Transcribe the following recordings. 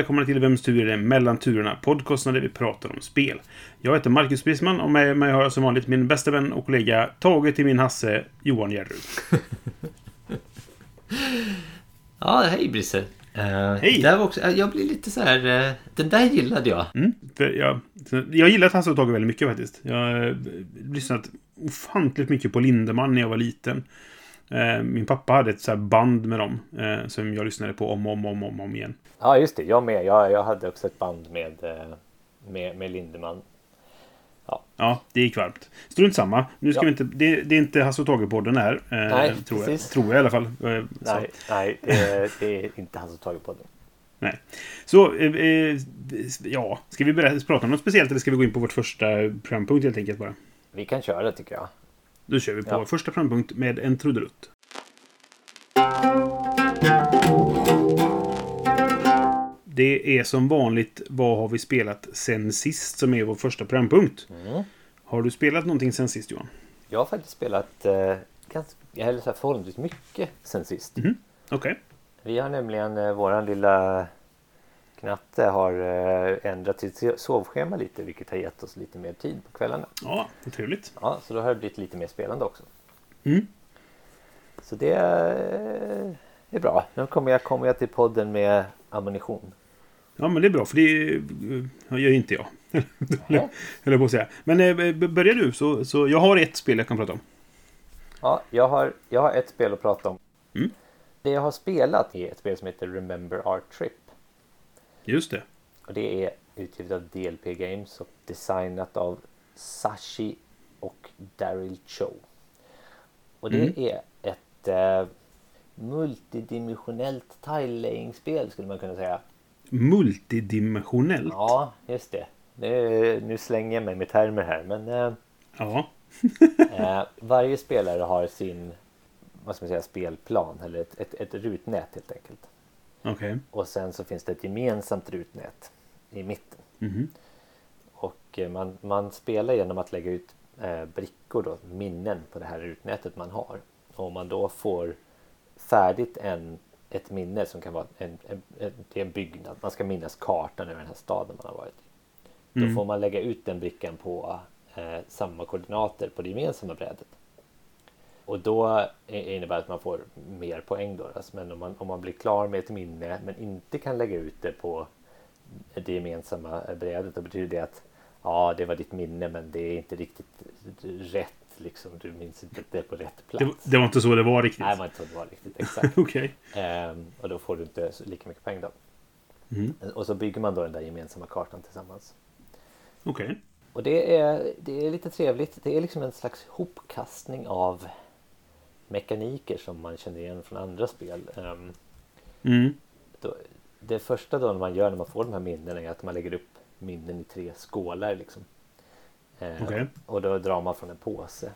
Välkomna till Vems tur är det mellan turerna? Podcasten där vi pratar om spel. Jag heter Marcus Brisman och med mig har jag som vanligt min bästa vän och kollega Tage till min Hasse, Johan Gärrud. Ja, hej Brisse. Uh, Hej. Där var också, eh, jag blir lite så här... eh, den där gillade jag. Mm, jag, jag gillar Hasse och Tage väldigt mycket faktiskt. Jag har lyssnat ofantligt mycket på Lindemann när jag var liten. Eh, Min pappa hade ett så band med dem eh, som jag lyssnade på om och om, om, om, om igen. Ja, just det. Jag med. Jag, jag hade också ett band med, eh, med, med Lindemann. Ja, det gick varmt. Strunt samma. Nu ska Ja. vi inte, det, det är inte Hasse och Tage-podden här. Nej, tror, jag, precis. tror jag i alla fall. Eh, så. Nej, nej det, är- det är inte han som tagit på den. Nej. Så, eh, ja. Ska vi berätta, prata om något speciellt eller ska vi gå in på vårt första programpunkt helt enkelt bara? Vi kan köra tycker jag. Då kör vi på Ja. första programpunkt med en trudelutt. Det är som vanligt Vad har vi spelat sen sist som är vår första programpunkt. Mm. Har du spelat någonting sen sist Johan? Jag har faktiskt spelat eh, ganska, eller så här förhållandevis mycket sen sist. Mhm. Okej. Vi har nämligen, eh, våran lilla knatte har eh, ändrat sitt sovschema lite vilket har gett oss lite mer tid på kvällarna. Ja, vad trevligt. Ja, så då har det blivit lite mer spelande också. Mm. Så det eh, är bra. Nu kommer jag, kommer jag till podden med ammunition. Ja, men det är bra för det eh, gör inte jag. Ja. Jag på att säga. Men börjar du så, så jag har ett spel jag kan prata om. Ja, jag har, jag har ett spel att prata om. Mm. Det jag har spelat är ett spel som heter Remember Our Trip. Just det. Och det är utgivet av DLP Games och designat av Sashi och Daryl Cho. Och det Mm. är ett eh, multidimensionellt tile-laying-spel skulle man kunna säga. Multidimensionellt. Ja, just det. Nu, nu slänger jag mig med termer här men eh, Ja. Eh, varje spelare har sin vad ska man säga, spelplan eller ett, ett, ett rutnät helt enkelt. Okej. Och sen så finns det ett gemensamt rutnät i mitten. Mhm. Och eh, man, man spelar genom att lägga ut eh, brickor då, minnen på det här rutnätet man har. Och om man då får färdigt en, ett minne som kan vara en, en, en, en byggnad. Man ska minnas kartan över den här staden man har varit i. Då Mm. får man lägga ut den brickan på eh, samma koordinater på det gemensamma brädet. Och då innebär det att man får mer poäng då. Alltså, men om man, om man blir klar med ett minne men inte kan lägga ut det på det gemensamma brädet då betyder det att ja, det var ditt minne men det är inte riktigt rätt liksom. Du minns inte att det är på rätt plats. Det, det var inte så det var riktigt. Nej, man inte det var riktigt exakt. Okej. Ehm, och då får du inte så- lika mycket poäng då. Mm. Och så bygger man då den där gemensamma kartan tillsammans. Okej. Och det är, det är lite trevligt. Det är liksom en slags hopkastning av mekaniker som man känner igen från andra spel. Ehm, Mm. då, det första då man gör när man får de här minnena är att man lägger upp minnen i tre skålar. Liksom. Eh, Okej. Och då drar man från en påse.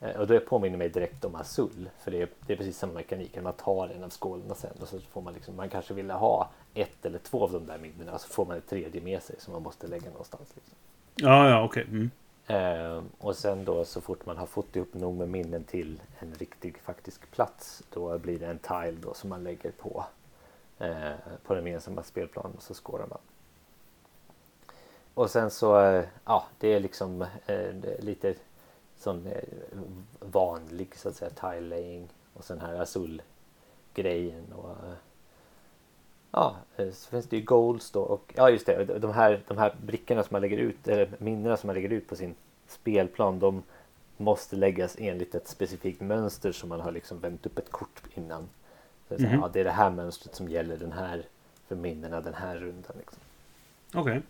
Eh, och då påminner mig direkt om Azul. För det är, det är precis samma mekanik. Man tar en av skålarna sen och så får man liksom, man kanske vill ha ett eller två av de där minnena. Så får man ett tredje med sig som man måste lägga någonstans. Liksom. Ja, ja, okej. Mm. Eh, och sen då så fort man har fått ihop nog med minnen till en riktig faktisk plats då blir det en tile då som man lägger på eh, på den gemensamma spelplanen och så skårar man. Och sen så, eh, ja det är liksom eh, lite sån eh, vanlig så att säga tile laying och sen här azul grejen och eh, Ja, eh, så finns det ju goals då och ja just det, de här, de här brickorna som man lägger ut, eller minnena som man lägger ut på sin spelplan de måste läggas enligt ett specifikt mönster som man har liksom vänt upp ett kort innan. Så det, är Mhm. ja, det är det här mönstret som gäller den här för minnena den här rundan. Liksom. Okej.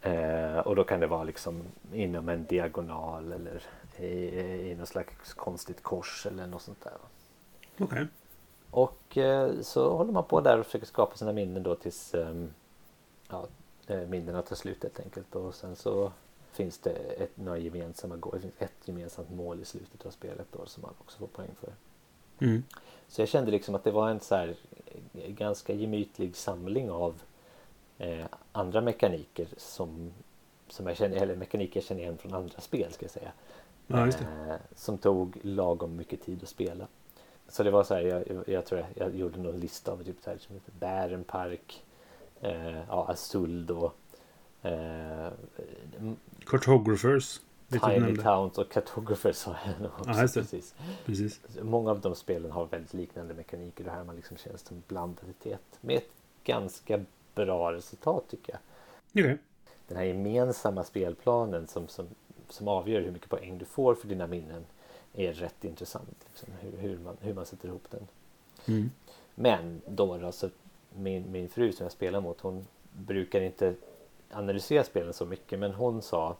Eh, och då kan det vara liksom inom en diagonal eller i, i något slags konstigt kors eller något sånt där. Okej. Och eh, så håller man på där och försöker skapa sina minnen då tills ehm, ja, eh, minnena tar slut helt enkelt. Och sen så finns det ett, några gemensamma det finns ett gemensamt mål i slutet av spelet då som man också får poäng för. Mm. Så jag kände liksom att det var en så här eh, ganska gemytlig samling av eh, andra mekaniker som, som jag känner, eller mekaniker jag känner igen från andra spel ska jag säga. Ja. Eh, som tog lagom mycket tid att spela. Så det var så här, jag, jag, jag tror jag, jag gjorde någon lista av typ så här, som heter Bärenpark, eh, ja, Azul då, eh, Cartographers. du Tiny. Towns och Cartographers har jag nog också. Det. precis. Precis. Många av de spelen har väldigt liknande mekaniker. Det här man liksom känns som blandaditet med ett ganska bra resultat tycker jag. Okej. Den här gemensamma spelplanen som, som, som avgör hur mycket poäng du får för dina minnen är rätt intressant. Liksom, hur, hur, man, hur man sätter ihop den. Mm. Men då, då så min, min fru som jag spelar mot hon brukar inte analysera spelen så mycket men hon sa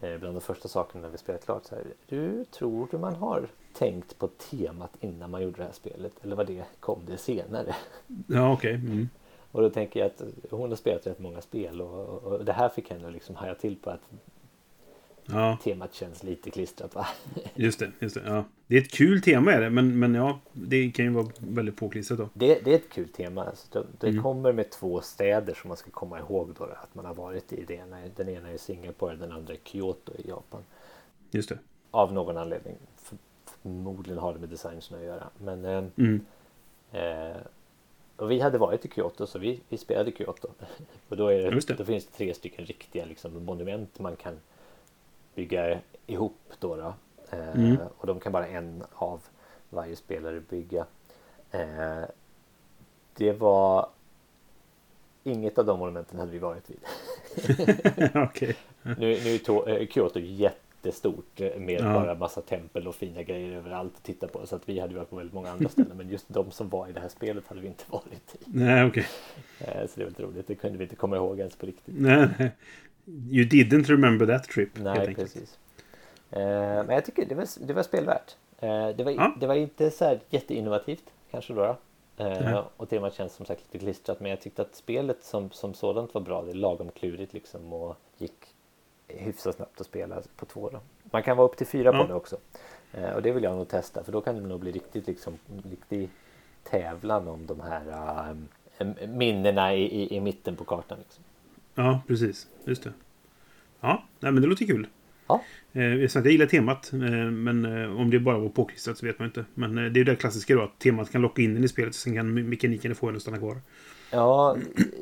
eh, bland de första sakerna när vi spelade klart så här. Du tror du man har tänkt på temat innan man gjorde det här spelet eller var det kom det senare? Ja, okej. Mm. Och då tänker jag att hon har spelat rätt många spel och, och, och det här fick henne att liksom haja till på att Ja, temat känns lite klistrat va? just det. Just det, ja. det är ett kul tema är det, men, men ja, det kan ju vara väldigt påklistrat då. Det, det är ett kul tema. Alltså, det det Mm. kommer med två städer som man ska komma ihåg då att man har varit i. Det ena, den ena är Singapore, den andra är Kyoto i Japan. Just det. Av någon anledning. För, förmodligen har det med designen att göra. Men, eh, Mm. eh, och vi hade varit i Kyoto så vi, vi spelade Kyoto. och då, är det. det, då finns det tre stycken riktiga liksom, monument man kan bygga ihop. Då, då. Eh, Mm. Och de kan bara en av varje spelare bygga. Eh, det var inget av de monumenten hade vi varit vid. okej. Nu, nu är eh, Kyoto jättestort eh, med Ja. bara massa tempel och fina grejer överallt att titta på. Så att vi hade varit på väldigt många andra ställen. Men just de som var i det här spelet hade vi inte varit i. Nej, okej. Eh, Så det är väldigt roligt. Det kunde vi inte komma ihåg ens på riktigt. Nej, nej. You didn't remember that trip. Nej, precis. Eh, Men jag tycker det var, det var spelvärt. Eh, Det var, Ja. det var inte så här jätteinnovativt kanske då. då. Eh, Nej. Och temat känns som sagt lite klistrat. Men jag tyckte att spelet som, som sådant var bra. Det är lagom klurigt liksom och gick hyfsat snabbt att spela på två. Då. Man kan vara upp till fyra Ja. på det också. Eh, Och det vill jag nog testa för då kan det nog bli riktigt liksom riktig tävlan om de här eh, minnena i, i, i mitten på kartan. Liksom. Ja, precis. Just det. Ja, nej, men det låter kul. Ja. Eh, jag gillar temat, eh, men eh, om det bara var påklistrat så vet man inte. Men det är ju det klassiska då, att temat kan locka in den i spelet, sen kan me- mekaniken få en att stanna kvar. Ja,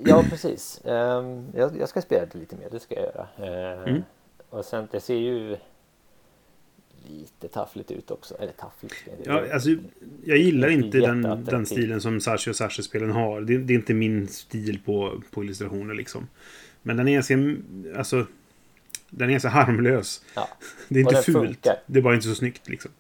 ja precis. Ehm, jag, ska spela det lite mer, det ska jag göra. Mm. Och sen, det ser ju lite taffligt ut också. Eller taffligt. Ja, alltså, jag gillar inte den, den stilen som Sashi och Sashi-spelen har. Det, det är inte min stil på, på illustrationer liksom. Men den är ganska, alltså, den är ganska harmlös. Ja. Det är inte fult. funkar. Det är bara inte så snyggt liksom.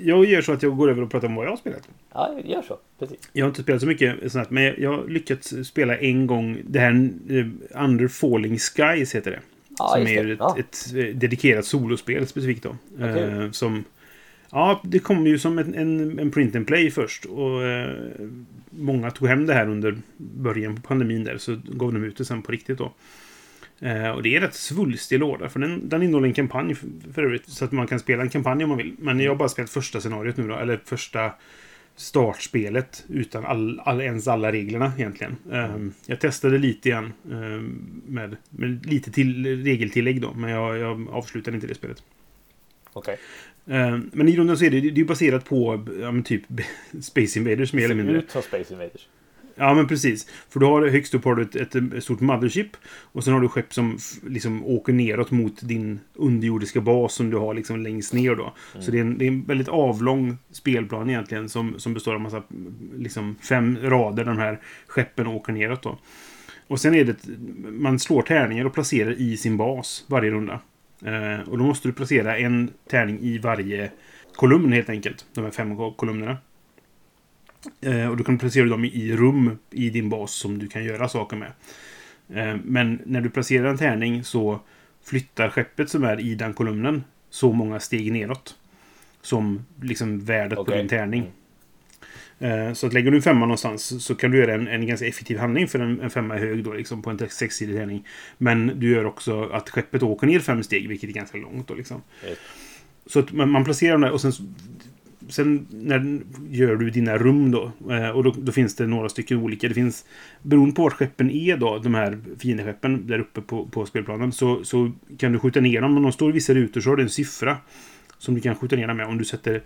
Jag gör så att jag går över och pratar om vad jag har spelat. ja, gör så. Precis. Jag har inte spelat så mycket sånt, men jag har lyckats spela en gång det här eh, Under Falling Skies heter det. Ja, som är det. ett, Ja. ett eh, dedikerat solospel specifikt då. Kul. Eh, som, ja, det kom ju som en, en, en print and play först. Och eh, många tog hem det här under början på pandemin där. Så gav de ut det sen på riktigt då. Eh, och det är rätt svulstig låda. För den, den innehåller en kampanj för, för övrigt. Så att man kan spela en kampanj om man vill. Men jag har bara spelat första scenariot nu då. Eller första startspelet utan all, all, ens alla reglerna egentligen. Um, jag testade lite igen um, eh, med, med lite till regeltillägg då, men jag, jag avslutade inte det spelet. Okej. Ehm, men i grunden så är det, det är ju baserat på ja, men typ Space Invaders mer eller Ser mindre. ut som Space Invaders. Ja, men precis. För du har högst upp har du ett, ett, stort mothership. Och sen har du skepp som liksom åker neråt mot din underjordiska bas som du har liksom längst ner då. Så det är, en, det är en väldigt avlång spelplan egentligen som, som består av massa, liksom fem rader de här skeppen åker neråt då. Och sen är det, man slår tärningar och placerar i sin bas varje runda. Eh, och då måste du placera en tärning i varje kolumn helt enkelt. De här fem kolumnerna. Eh, och du kan placera dem i rum i din bas som du kan göra saker med. Eh, men när du placerar en tärning så flyttar skeppet som är i den kolumnen så många steg neråt. Som liksom värdet på Okej. din tärning. Eh, Så att lägger du en femma någonstans så kan du göra en, en ganska effektiv handling för en, en femma är hög då liksom på en sexsidig tärning. Men du gör också att skeppet åker ner fem steg, vilket är ganska långt då liksom. Så att man, man placerar dem där och sen Sen när, gör du dina rum då. Eh, och då, då finns det några stycken olika. Det finns, beroende på vart skeppen är då, de här fiendeskeppen där uppe på, på spelplanen, så, så kan du skjuta ner dem. Om de står i vissa rutor så har du en siffra som du kan skjuta ner dem med om du sätter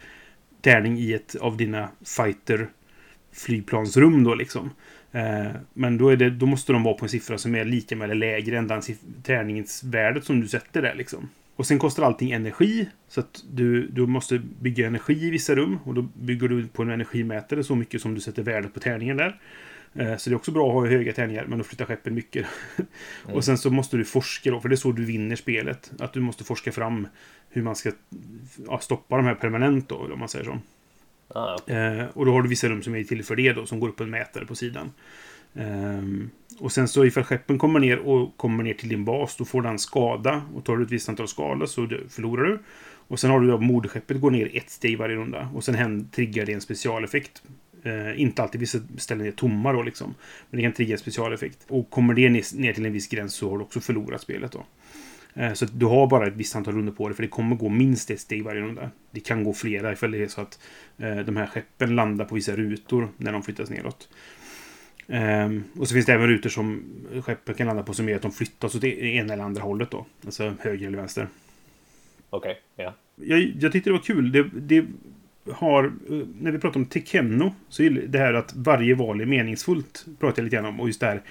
tärning i ett av dina fighter flygplansrum då liksom. Eh, men då, är det, då måste de vara på en siffra som är lika med eller lägre än den siff- tärningsvärdet som du sätter där liksom. Och sen kostar allting energi. Så att du, du måste bygga energi i vissa rum. Och då bygger du på en energimätare så mycket som du sätter värdet på tärningen där. Eh, Så det är också bra att ha höga tärningar, men då flyttar skeppen mycket. Och sen så måste du forska då, för det är så du vinner spelet. Att du måste forska fram hur man ska ja, stoppa de här permanent då, om man säger så. Ah, okej. Eh, och då har du vissa rum som är till för det då, som går upp en mätare på sidan. Ehm, och sen så ifall skeppen kommer ner och kommer ner till din bas, då får den skada. Och tar du ett visst antal skada så förlorar du. Och sen har du då moderskeppet går ner ett steg varje runda. Och sen triggar det en specialeffekt. Eh, inte alltid vissa ställen är tomma då liksom. Men det kan trigga specialeffekt. Och kommer det ner, till en viss gräns så har du också förlorat spelet då. Eh, Så du har bara ett visst antal runder på det, för det kommer gå minst ett steg varje runda. Det kan gå flera ifall det är så att eh, de här skeppen landar på vissa rutor när de flyttas neråt. Ehm, och så finns det även rutor som skeppen kan landa på som gör att de flyttas åt det ena eller andra hållet då. Alltså höger eller vänster. Okej, ja. Jag, jag tyckte det var kul. Det, det har, eh, när vi pratar om Tekenno, så är det här att varje val är meningsfullt. Pratar jag lite grann om. Och just det här,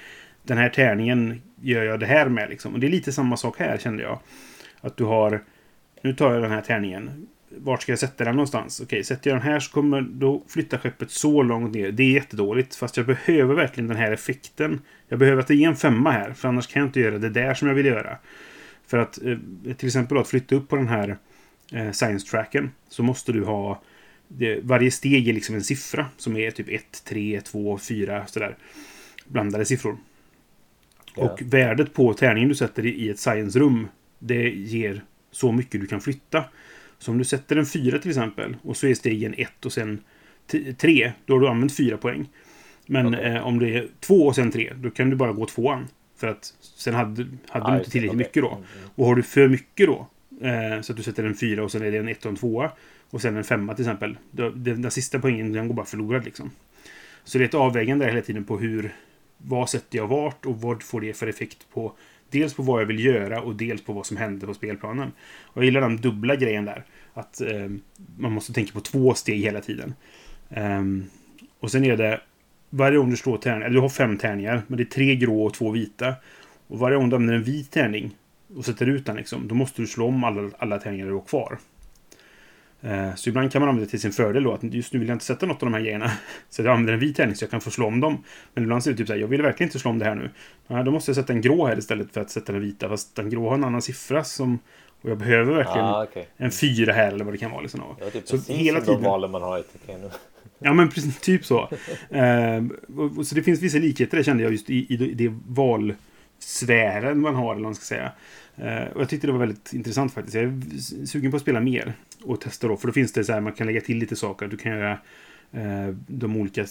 den här tärningen gör jag det här med liksom. Och det är lite samma sak här kände jag. Att du har, nu tar jag den här tärningen. Vart ska jag sätta den någonstans? Okej, sätter jag den här så kommer då flyttar skeppet så långt ner. Det är jättedåligt. Fast jag behöver verkligen den här effekten. Jag behöver att det är en femma här. För annars kan jag inte göra det där som jag vill göra. För att eh, till exempel att flytta upp på den här eh, science-tracken så måste du ha det, varje steg är liksom en siffra som är typ 1, 3, 2, 4 sådär. Blandade siffror. Ja. Och värdet på tärningen du sätter i ett science-rum det ger så mycket du kan flytta. Så om du sätter en 4 till exempel och så är stegen 1 och sen 3 då har du använt 4 poäng. Men Okej. eh, om det är 2 och sen 3 då kan du bara gå tvåan. För att sen hade, hade Ah, du just inte tillräckligt Okej. mycket då. Mm, mm. Och har du för mycket då, eh, så att du sätter en fyra och sen är det en ett och en tvåa och sen en femma till exempel. Den, den sista poängen den går bara förlorad liksom. Så det är ett avvägande hela tiden på hur, vad sätter jag vart och vad får det för effekt på dels på vad jag vill göra och dels på vad som händer på spelplanen. Och jag gillar den dubbla grejen där. Att eh, man måste tänka på två steg hela tiden. Ehm, och sen är det varje gång du slår tärningar, eller du har fem tärningar, men det är tre grå och två vita. Och varje gång du använder en vit tärning och sätter ut den liksom, då måste du slå om alla, alla tärningar du har kvar. Eh, Så ibland kan man använda det till sin fördel då, att just nu vill jag inte sätta något av de här grejerna. Så jag använder en vit tärning så jag kan få slå om dem. Men ibland så är det typ så här, jag vill verkligen inte slå om det här nu. Ja, då måste jag sätta en grå här istället för att sätta den vita. Fast den grå har en annan siffra som... Och jag behöver verkligen Ah, okej. en fyra här eller vad det kan vara. Liksom. Var typ Så precis hela som tiden- de valen man har i Tekken. Ja, men precis, typ så. Eh, och så det finns vissa likheter kände jag just i, i det- det valsfären man har, eller vad man ska säga. Eh, och jag tyckte det var väldigt intressant faktiskt. Jag är sugen på att spela mer och testa då. För då finns det så här, man kan lägga till lite saker. Du kan göra eh, de olika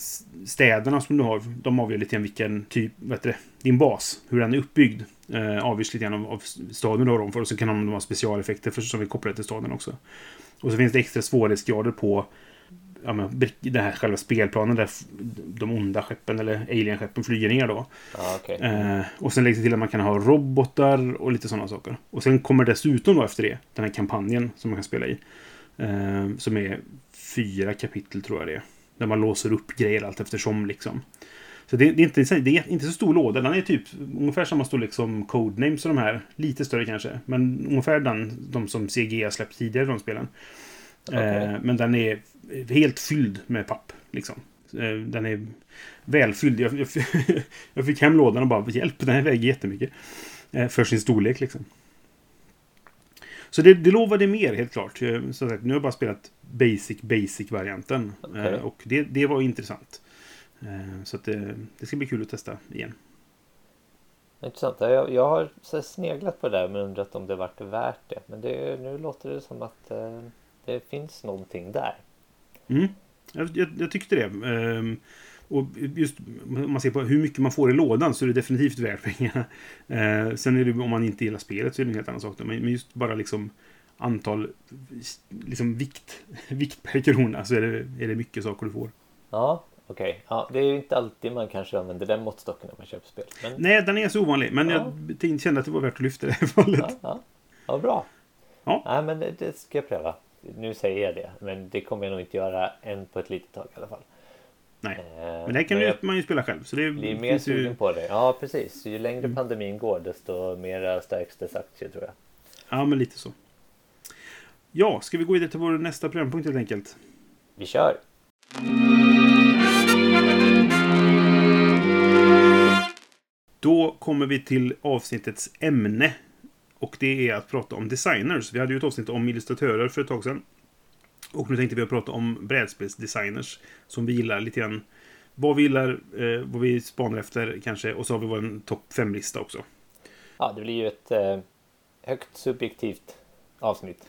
städerna som du har. De avgör lite grann vilken typ, vad heter det, din bas, hur den är uppbyggd. Eh, avgörs lite grann av, av staden du har dem för. Och så kan de ha specialeffekter för, som är kopplade till staden också. Och så finns det extra svårighetsgrader på ja, men, den här själva spelplanen där de onda skeppen eller alien-skeppen flyger ner då. Ah, okej. Eh, och sen läggs det till att man kan ha robotar och lite sådana saker. Och sen kommer dessutom då efter det den här kampanjen som man kan spela i. Eh, som är fyra kapitel tror jag det är. Där man låser upp grejer allt eftersom liksom. Så det, det, är inte, det är inte så stor låda. Den är typ ungefär samma storlek som Codenames och de här. Lite större kanske. Men ungefär den, de som CG har släppt tidigare, de spelen. Okej. Eh, men den är helt fylld med papp. Liksom. Eh, den är välfylld. Jag, jag, jag fick hem lådan och bara hjälp, den här väger jättemycket. Eh, för sin storlek liksom. Så det, det lovade mer helt klart. Så nu har jag bara spelat basic, basic-varianten. Eh, och det, det var intressant. Så det, det ska bli kul att testa igen. Intressant. Jag, jag har sneglat på det där men undrat om det varit värt det. Men det, nu låter det som att det finns någonting där. Mm. Jag, jag, jag tyckte det. Ehm, och just om man ser på hur mycket man får i lådan så är det definitivt värt pengarna. Eh, sen är det om man inte gillar spelet så är det en helt annan sak. Då. Men just bara liksom antal, liksom vikt, vikt per krona så är det, är det mycket saker du får. Ja, okej. Ja, det är ju inte alltid man kanske använder den måttstocken när man köper spel. Men Nej, den är så ovanlig. Men Ja. jag kände att det var värt att lyfta det här fallet. ja, ja. ja bra. Ja. Nej, men det, det ska jag pröva. Nu säger jag det, men det kommer jag nog inte göra än på ett litet tag i alla fall. Nej. Eh, Men det kan men jag man ju spela själv. Så det blir mer sugen ju... på det. Ja, precis. Ju längre Mm. pandemin går, desto mer stärks dess aktier tror jag. Ja, men lite så. Ja, ska vi gå vidare till vår nästa programpunkt helt enkelt? Vi kör! Då kommer vi till avsnittets ämne. Och det är att prata om designers. Vi hade ju ett avsnitt om illustratörer för ett tag sedan. Och nu tänkte vi prata om brädspelsdesigners. Som vi gillar lite grann. Vad vi gillar, eh, vad vi spanar efter kanske. Och så har vi vår topp 5-lista också. Ja, det blir ju ett eh, högt subjektivt avsnitt.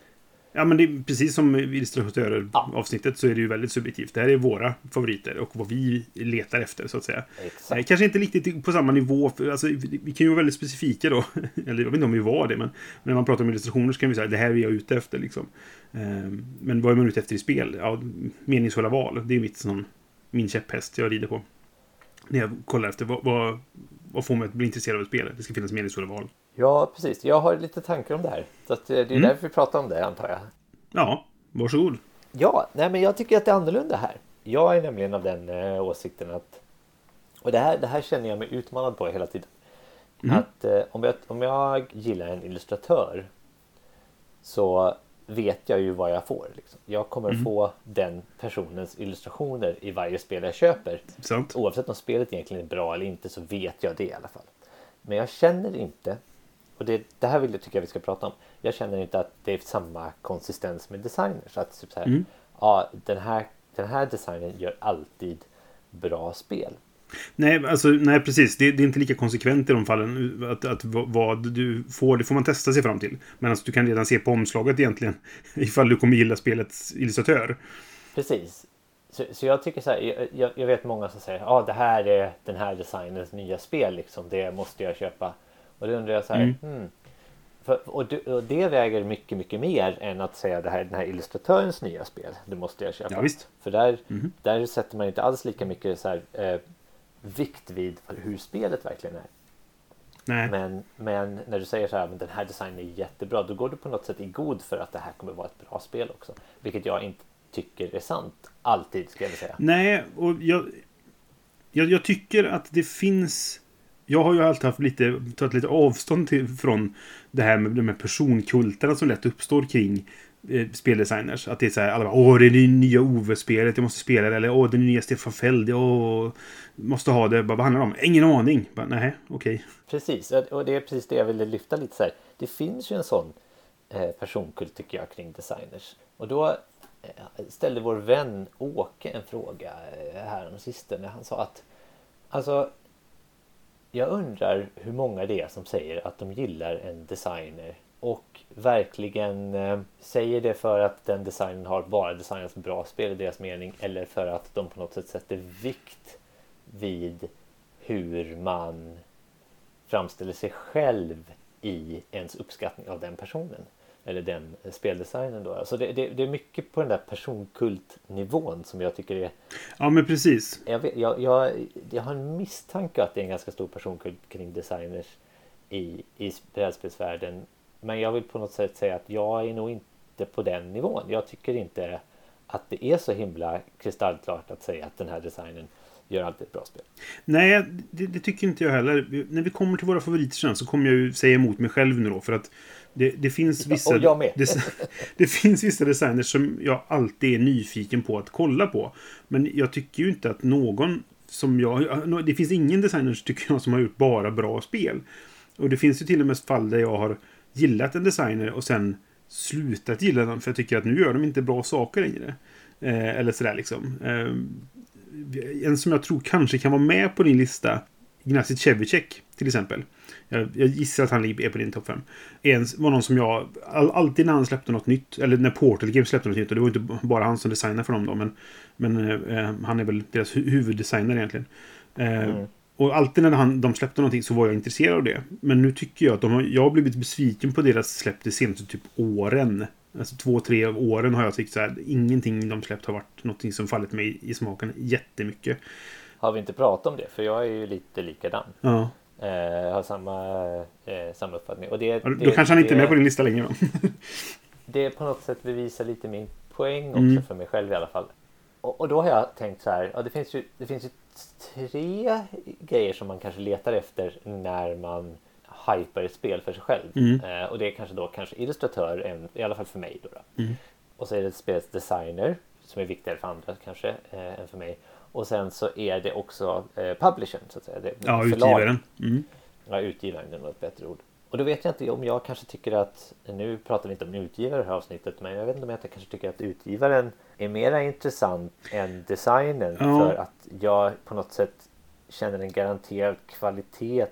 Ja, men det är precis som illustratörer Ja. avsnittet så är det ju väldigt subjektivt. Det här är våra favoriter och vad vi letar efter så att säga. Exakt. kanske inte riktigt på samma nivå. För, alltså, vi vi kan ju vara väldigt specifika då. Eller jag vet inte om vi var det, men när man pratar om illustrationer så kan vi säga det här är jag ute efter. Liksom. Ehm, Men vad är man ute efter i spel? Ja, meningsfulla val. Det är mitt, sån, min käpphäst jag rider på. När jag kollar efter vad, vad, vad får mig att bli intresserad av ett spel. Det ska finnas meningsfulla val. Ja, precis. Jag har lite tankar om det här. Så eh, det är Mm. därför vi pratar om det, antar jag. Ja, varsågod. Ja, nej men jag tycker att det är annorlunda här. Jag är nämligen av den eh, åsikten att och det här, det här känner jag mig utmanad på hela tiden. Mhm. Att eh, om, jag, om jag gillar en illustratör så vet jag ju vad jag får. Liksom. Jag kommer Mhm. få den personens illustrationer i varje spel jag köper. Sant. Oavsett om spelet egentligen är bra eller inte så vet jag det i alla fall. Men jag känner inte, och det, det här vill jag tycker jag vi ska prata om. Jag känner inte att det är samma konsistens med designers. Att typ så här, Mm. ja, den, här, den här designen gör alltid bra spel. Nej, alltså, nej precis. Det, det är inte lika konsekvent i de fallen. Att, att vad- du får, det får man testa sig fram till. Men alltså, du kan redan se på omslaget egentligen. Ifall du kommer gilla spelets illustratör. Precis. Så, så jag tycker så här, jag, jag, vet många som säger ja ah, det här är den här designens nya spel liksom, det måste jag köpa. Och då undrar jag så här, Mm. hmm, för, och, det, och det väger mycket, mycket mer än att säga det här är den här illustratörens nya spel, det måste jag köpa. Ja, visst. För där, Mhm. där sätter man inte alls lika mycket så här, eh, vikt vid hur spelet verkligen är. Nej. Men, men när du säger så här, men den här designen är jättebra, då går du på något sätt i god för att det här kommer vara ett bra spel också. Vilket jag inte tycker är sant. Alltid, ska jag säga. Nej, och jag, jag, jag tycker att det finns... Jag har ju alltid haft lite, tagit lite avstånd till, från det här med de här personkulterna som lätt uppstår kring eh, speldesigners. Att det är så här, alla bara, åh det är det nya Ove-spelet, jag måste spela det. Eller åh det är nya Stefan Feld, jag måste ha det. Bara, vad handlar det om? Ingen aning. Bara, Nej, okej. Precis, och det är precis det jag ville lyfta lite så här. Det finns ju en sån eh, personkult tycker jag kring designers. Och då eh, ställde vår vän Åke en fråga eh, här om sistone. Han sa att alltså jag undrar hur många det är som säger att de gillar en designer och verkligen eh, säger det för att den designen har bara designats bra spel i deras mening eller för att de på något sätt sätter vikt vid hur man framställer sig själv i ens uppskattning av den personen. Eller den speldesignen då. Alltså det, det, det är mycket på den där personkultnivån som jag tycker är... Ja, men precis. Jag, vet, jag, jag, jag har en misstanke att det är en ganska stor personkult kring designers i, i brädspelsvärlden. Men jag vill på något sätt säga att jag är nog inte på den nivån. Jag tycker inte att det är så himla kristallklart att säga att den här designen gör alltid ett bra spel. Nej, det, det tycker inte jag heller. När vi kommer till våra favoriter sen så kommer jag ju säga emot mig själv nu då. För att det, det finns vissa... med. Det, det finns vissa designers som jag alltid är nyfiken på att kolla på. Men jag tycker ju inte att någon som jag... Det finns ingen designer tycker jag som har gjort bara bra spel. Och det finns ju till och med fall där jag har gillat en designer och sen slutat gilla den för jag tycker att nu gör de inte bra saker längre. Eh, eller sådär liksom. Eh, en som jag tror kanske kan vara med på din lista. Ignacy Cevicek till exempel. Jag, jag gissar att han är på din topp 5. En var någon som jag... All, alltid när han släppte något nytt, eller när Portal Games släppte något nytt, och det var inte bara han som designade för dem då, men, men eh, han är väl deras hu huvuddesigner egentligen. Eh, Mm. Och alltid när han, de släppte någonting så var jag intresserad av det. Men nu tycker jag att de har, jag har blivit besviken på deras släpp de senaste typ åren. Alltså två, tre av åren har jag tyckt så här. Ingenting de släppt har varit någonting som fallit mig i smaken jättemycket. Har vi inte pratat om det? För jag är ju lite likadan. Ja. Eh, har samma, eh, samma uppfattning. Och det, det, Då kanske han inte är med på din lista längre. Det på något sätt bevisar lite min poäng också Mm. för mig själv i alla fall. Och, och då har jag tänkt så här. Ja, det, finns ju, det finns ju tre grejer som man kanske letar efter när man hypar ett spel för sig själv. Mm. Eh, och det är kanske då kanske illustratör, en, i alla fall för mig. Då, då. Mm. Och så är det spelets designer som är viktigare för andra kanske eh, än för mig. Och sen så är det också eh, publishern så att säga. Det, Ja, utgivaren. Mm. Ja, utgivaren är nog ett bättre ord. Och då vet jag inte om jag kanske tycker att, nu pratar vi inte om utgivare i det här avsnittet, men jag vet inte om jag kanske tycker att utgivaren är mera intressant än designen Ja. för att jag på något sätt känner en garanterad kvalitet.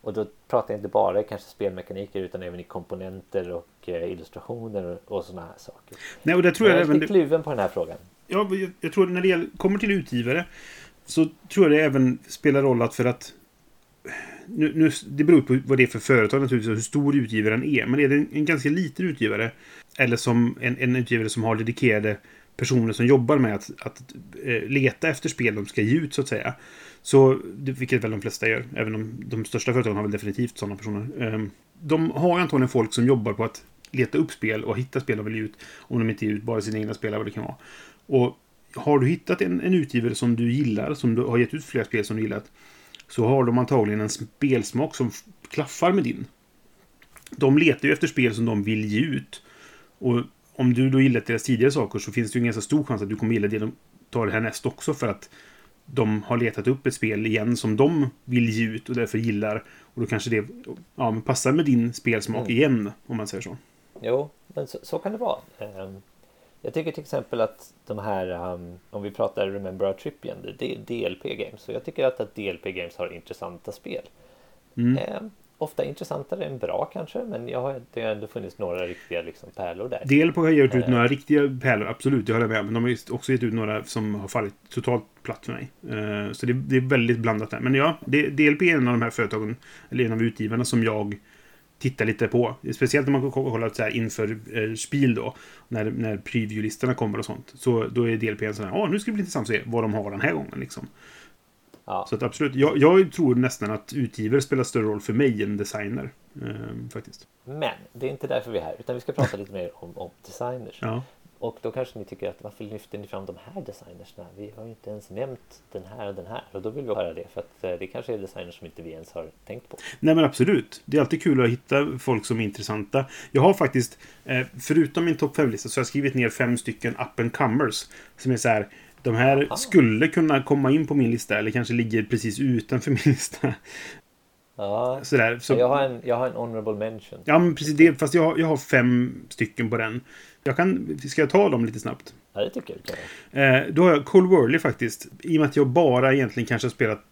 Och då pratar jag inte bara kanske spelmekaniker utan även i komponenter och eh, illustrationer och, och sådana här saker. Nej, och det tror jag jag är även... lite kluven på den här frågan. Ja, jag, jag tror när det gäller, kommer till utgivare så tror jag det även spelar roll att för att nu, nu, det beror på vad det är för företag naturligtvis och hur stor utgivaren är. Men är det en, en ganska liten utgivare eller som en, en utgivare som har dedikerade personer som jobbar med att, att eh, leta efter spel de ska ge ut så att säga. Så, vilket väl de flesta gör. Även om de största företagen har väl definitivt sådana personer. Ehm, de har antagligen folk som jobbar på att leta upp spel och hitta spel de vill ge ut. Om de inte ger ut bara sina egna spel eller vad det kan vara. Och har du hittat en, en utgivare som du gillar, som du har gett ut flera spel som du gillat, så har de antagligen en spelsmak som klaffar med din. De letar ju efter spel som de vill ge ut. Och om du då gillat deras tidigare saker så finns det ju en ganska stor chans att du kommer gilla det de tar härnäst också för att de har letat upp ett spel igen som de vill ge ut och därför gillar. Och då kanske det ja, passar med din spelsmak Mm. igen, om man säger så. Jo, men så, så kan det vara. Ehm, Jag tycker till exempel att de här, ehm, om vi pratar Remember Our Trip igen, det är DLP Games. Så jag tycker att, att DLP Games har intressanta spel. Mm. Ehm, Ofta intressantare än bra kanske, men jag har, det har ändå funnits några riktiga liksom, pärlor där. Del på har gett ut Eh. några riktiga pärlor, absolut, det håller jag med. Men de har också gett ut några som har fallit totalt platt för mig. Eh, Så det, det är väldigt blandat där. Men ja, det, DLP är en av de här företagen, eller en av utgivarna som jag tittar lite på. Speciellt när man kollar så här inför eh, spel då. När, när preview-listorna kommer och sånt. Så då är DLP en sån här, ja nu ska det bli intressant att se vad de har den här gången liksom. Ja, Så att absolut, jag, jag tror nästan att utgivare spelar större roll för mig än designer. Eh, faktiskt. men det är inte därför vi är här, utan vi ska prata lite mer om, om designers. Ja. Och då kanske ni tycker att varför lyfter ni fram de här designersna? Vi har ju inte ens nämnt den här och den här. Och då vill vi höra det, för att eh, det kanske är designers som inte vi ens har tänkt på. Nej men absolut. Det är alltid kul att hitta folk som är intressanta. Jag har faktiskt, eh, förutom min topp 5-lista, så har jag skrivit ner fem stycken up and comers. Som är så här, de här Aha. skulle kunna komma in på min lista, eller kanske ligger precis utanför min lista. Ja, Sådär. Så, jag, har en, jag har en honorable mention. Ja, men precis det. Fast jag, jag har fem stycken på den. Jag kan, ska jag ta dem lite snabbt? Ja, det tycker jag. Eh, då har jag Cole Worley faktiskt. I och med att jag bara egentligen kanske har spelat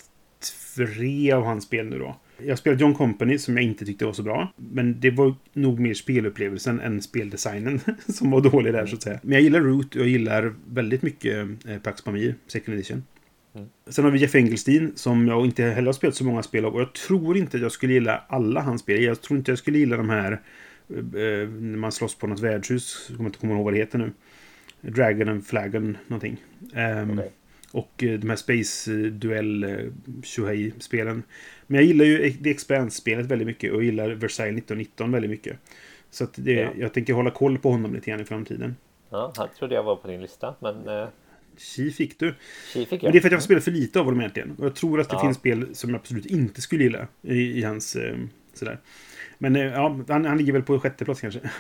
tre av hans spel nu då. Jag spelat John Company som jag inte tyckte var så bra. Men det var nog mer spelupplevelsen än speldesignen som var dålig där så att säga. Men jag gillar Root och jag gillar väldigt mycket eh, Pax Pamir, Second Edition. Mm. Sen har vi Jeff Engelstein som jag inte heller har spelat så många spel av. Och jag tror inte att jag skulle gilla alla hans spel. Jag tror inte jag skulle gilla de här när man slåss på något värdshus. Jag kommer inte komma ihåg vad det heter nu. Dragon and Flagon någonting. Ehm, Okej. Och eh, de här Space eh, Duell eh, Shuhei-spelen. Men jag gillar ju The Expanse-spelet väldigt mycket och gillar Versailles 1919 väldigt mycket. Så att det, Ja. jag tänker hålla koll på honom lite grann i framtiden. Ja, han trodde jag var på din lista, men eh, Tji fick du. tji fick jag. Men det är för att jag har spelat för lite av honom egentligen. Och jag tror att det Ja. finns spel som jag absolut inte skulle gilla i, i hans... Eh, sådär. Men eh, ja, han, han ligger väl på sjätte plats kanske.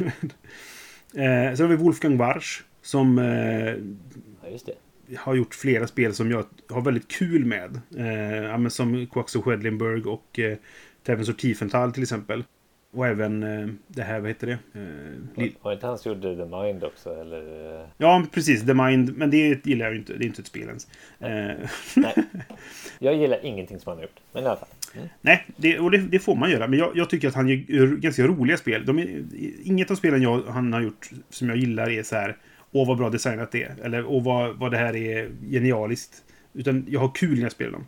eh, sen har vi Wolfgang Warsch. Som eh, Ja, har gjort flera spel som jag har väldigt kul med. Eh, ja, som Quaxo Schwedlinburg och eh, Tevens och Tiefenthal till exempel. Och även eh, det här, vad heter det? Eh, Var inte han som gjorde The Mind också? Eller? eh, ja, precis. The Mind. Men det gillar jag ju inte. Det är inte ett spel ens. Eh, Nej. Jag gillar ingenting som han har gjort. Men i alla fall. Mm. Nej, det, och det, det får man göra. Men jag, jag tycker att han gör ganska roliga spel. De är, inget av spelen jag, han har gjort som jag gillar är så här Åh, vad bra designat det är. Eller åh, vad, vad det här är genialiskt. Utan jag har kul när jag spelar dem.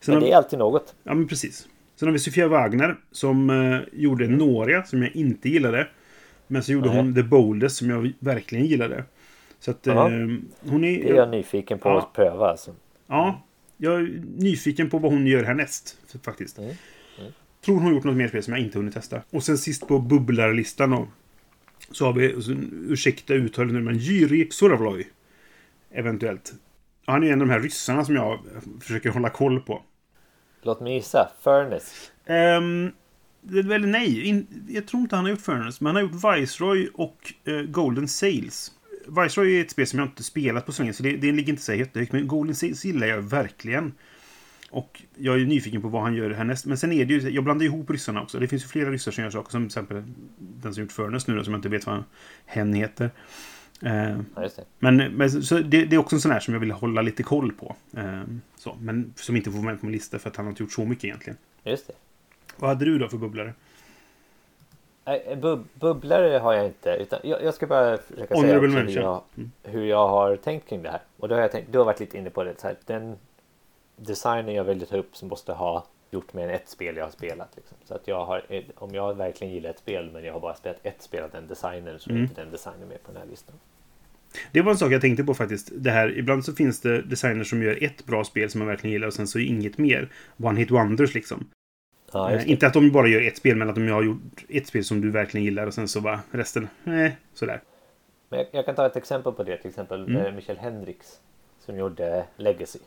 Sen Men det är alltid något. Ja, men precis. Sen har vi Sofia Wagner som eh, gjorde Noria som jag inte gillade. Men så gjorde Nej. hon The Boldest som jag verkligen gillade. Så att eh, hon är... Det är jag nyfiken på Ja. att pröva. Alltså. Ja, jag är nyfiken på vad hon gör härnäst. Faktiskt. Mm. Mm. Tror hon har gjort något mer spel som jag inte hunnit testa. Och sen sist på bubblarlistan då. Så har vi, ursäkta uttalet nu, men Jyri Soravloj. Eventuellt. Han är en av de här ryssarna som jag försöker hålla koll på. Låt mig gissa. Furnace. Um, ehm, eller nej, in, jag tror inte han har gjort Furnace. Men han har gjort Viceroy och uh, Golden Sails. Viceroy är ett spel som jag inte spelat på så länge, så det, det ligger inte så jättehögt. Men Golden Sails gillar jag verkligen. Och jag är nyfiken på vad han gör härnäst. Men sen är det ju, jag blandar ihop ryssarna också. Det finns ju flera ryssar som gör saker. Som till exempel den som gjort Furnace nu då, som jag inte vet vad hen heter. Eh, Ja, just det. men, men så det, det är också en sån här som jag vill hålla lite koll på. Eh, så, men som inte får vara med på min lista för att han har inte gjort så mycket egentligen. Just det. Vad hade du då för bubblare? Nej, bub bubblare har jag inte. Utan jag, jag ska bara försöka säga Honorable också hur jag, Mm. hur jag har tänkt kring det här. Och då har jag tänkt, du har varit lite inne på det. Så här, den designen jag vill ta upp som måste ha gjort mer än ett spel jag har spelat. Liksom. Så att jag har, om jag verkligen gillar ett spel men jag har bara spelat ett spel av den designen så är Mm. inte den designen med på den här listan. Det var en sak jag tänkte på faktiskt. Det här, ibland så finns det designers som gör ett bra spel som man verkligen gillar och sen så inget mer. One hit wonders liksom. Ja, det. inte att de bara gör ett spel, men att de har gjort ett spel som du verkligen gillar och sen så bara resten, eh, sådär. Men jag, jag kan ta ett exempel på det. Till exempel Mm. eh, Michel Hendricks som gjorde Legacy.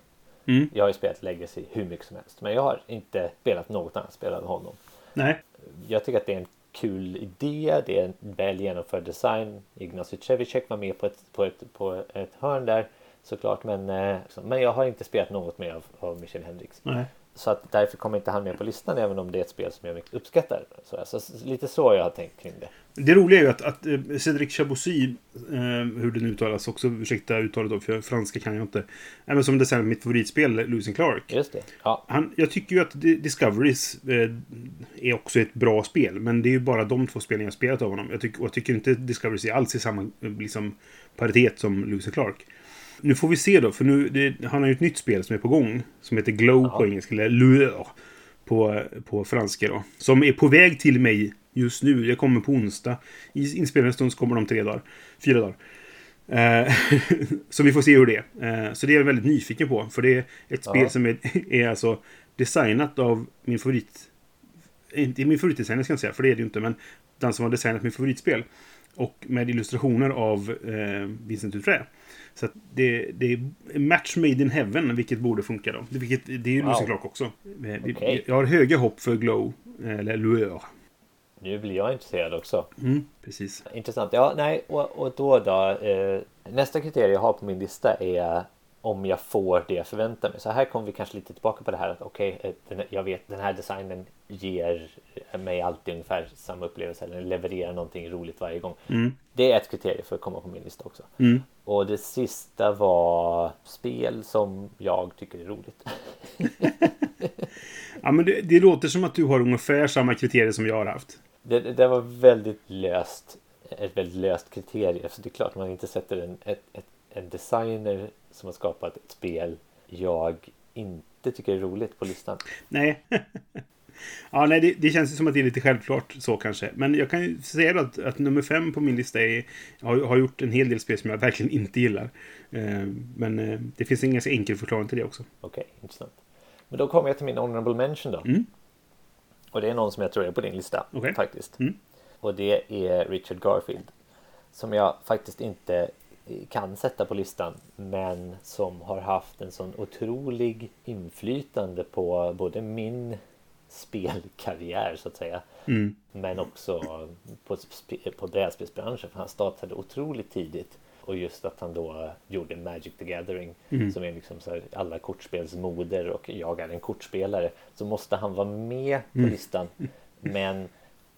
Mm. Jag har ju spelat Legacy hur mycket som helst. Men jag har inte spelat något annat spel av honom. Nej. Jag tycker att det är en kul idé. Det är en väl genomförd design. Ignacy Cevicek var med på ett, på ett, på ett hörn där såklart. Men, eh, men jag har inte spelat något mer av, av Michel Hendrix Nej. Så att därför kommer inte han med på listan även om det är ett spel som jag mycket uppskattar. Så, alltså, lite så jag har tänkt kring det. Det roliga är ju att, att eh, Cedric Chabousy, eh, hur det nu uttalas också, ursäkta uttalet då, för franska kan jag inte. Även som designar mitt favoritspel, Lewis and Clark. Just det. Ja, Han, jag tycker ju att Di- Discoveries eh, är också ett bra spel. Men det är ju bara de två spelen jag har spelat av honom. Jag, tycker- och jag tycker inte Discoveries är alls i samma eh, liksom, paritet som Lewis and Clark. Nu får vi se då, för nu, det, han har ju ett nytt spel som är på gång. Som heter Glow Ja. på engelska, eller Lueur på, på franska då. Som är på väg till mig just nu. Jag kommer på onsdag. I inspelande stund så kommer de tre dagar. Fyra dagar. Eh, så vi får se hur det är. Eh, så det är jag väldigt nyfiken på. För det är ett spel Ja. som är, är alltså designat av min favorit... Inte min favoritdesigner ska jag säga, för det är det ju inte. Men den som har designat min favoritspel. Och med illustrationer av eh, Vincent Dutré. Så det, det är match made in heaven, vilket borde funka då. Vilket, det är ju Wow. Lucy Clark också. Okej. Jag har höga hopp för Glow, eller Lueur. nu blir jag intresserad också. Mm, precis. Intressant. Ja, nej, och, och då då. Eh, nästa kriterie jag har på min lista är om jag får det jag förväntar mig. Så här kommer vi kanske lite tillbaka på det här att okej, eh, den- jag vet den här designen ger mig alltid ungefär samma upplevelse eller levererar någonting roligt varje gång. Mm, Det är ett kriterie för att komma på min lista också. mm. Och det sista var spel som jag tycker är roligt. Ja, men det, det låter som att du har ungefär samma kriterier som jag har haft. Det, det var väldigt löst. Ett väldigt löst kriterie. Så det är klart man inte sätter en, ett, ett, en designer som har skapat ett spel jag inte tycker är roligt på listan. Nej. ja, nej, det, det känns ju som att det är lite självklart så kanske. Men jag kan ju säga att, att nummer fem på min lista är... Har, har gjort en hel del spel som jag verkligen inte gillar. Eh, men eh, det finns en ganska enkel förklaring till det också. Okej, intressant. Men då kommer jag till min honorable mention då. Mm. Och det är någon som jag tror är på din lista Okej. faktiskt. Mm. Och det är Richard Garfield. Som jag faktiskt inte kan sätta på listan. Men som har haft en sån otrolig inflytande på både min spelkarriär så att säga. Mm. Men också på, på brädspelsbranschen. För han startade otroligt tidigt. Och just att han då gjorde Magic the Gathering. Mm. Som är liksom så här alla kortspels moder och jag är en kortspelare. Så måste han vara med på Mm. listan. Men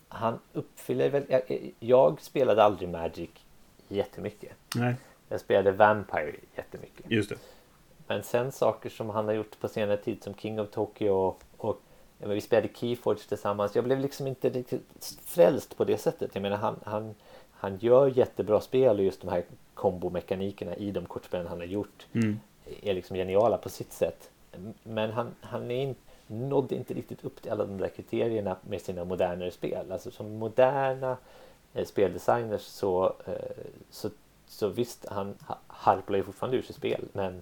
han uppfyller väl... Jag, jag spelade aldrig Magic jättemycket. Nej, Jag spelade Vampire jättemycket. just det. Men sen saker som han har gjort på senare tid som King of Tokyo och, och ja, vi spelade Keyforge tillsammans. Jag blev liksom inte riktigt frälst på det sättet. Jag menar han, han, han gör jättebra spel och just de här kombomekanikerna i de kortspelen han har gjort Mm. är liksom geniala på sitt sätt. Men han, han är in, nådde inte riktigt upp till alla de där kriterierna med sina modernare spel. Alltså som moderna speldesigners så, eh, så, så visst, han ha- harplar ju fortfarande ur sig spel. Men,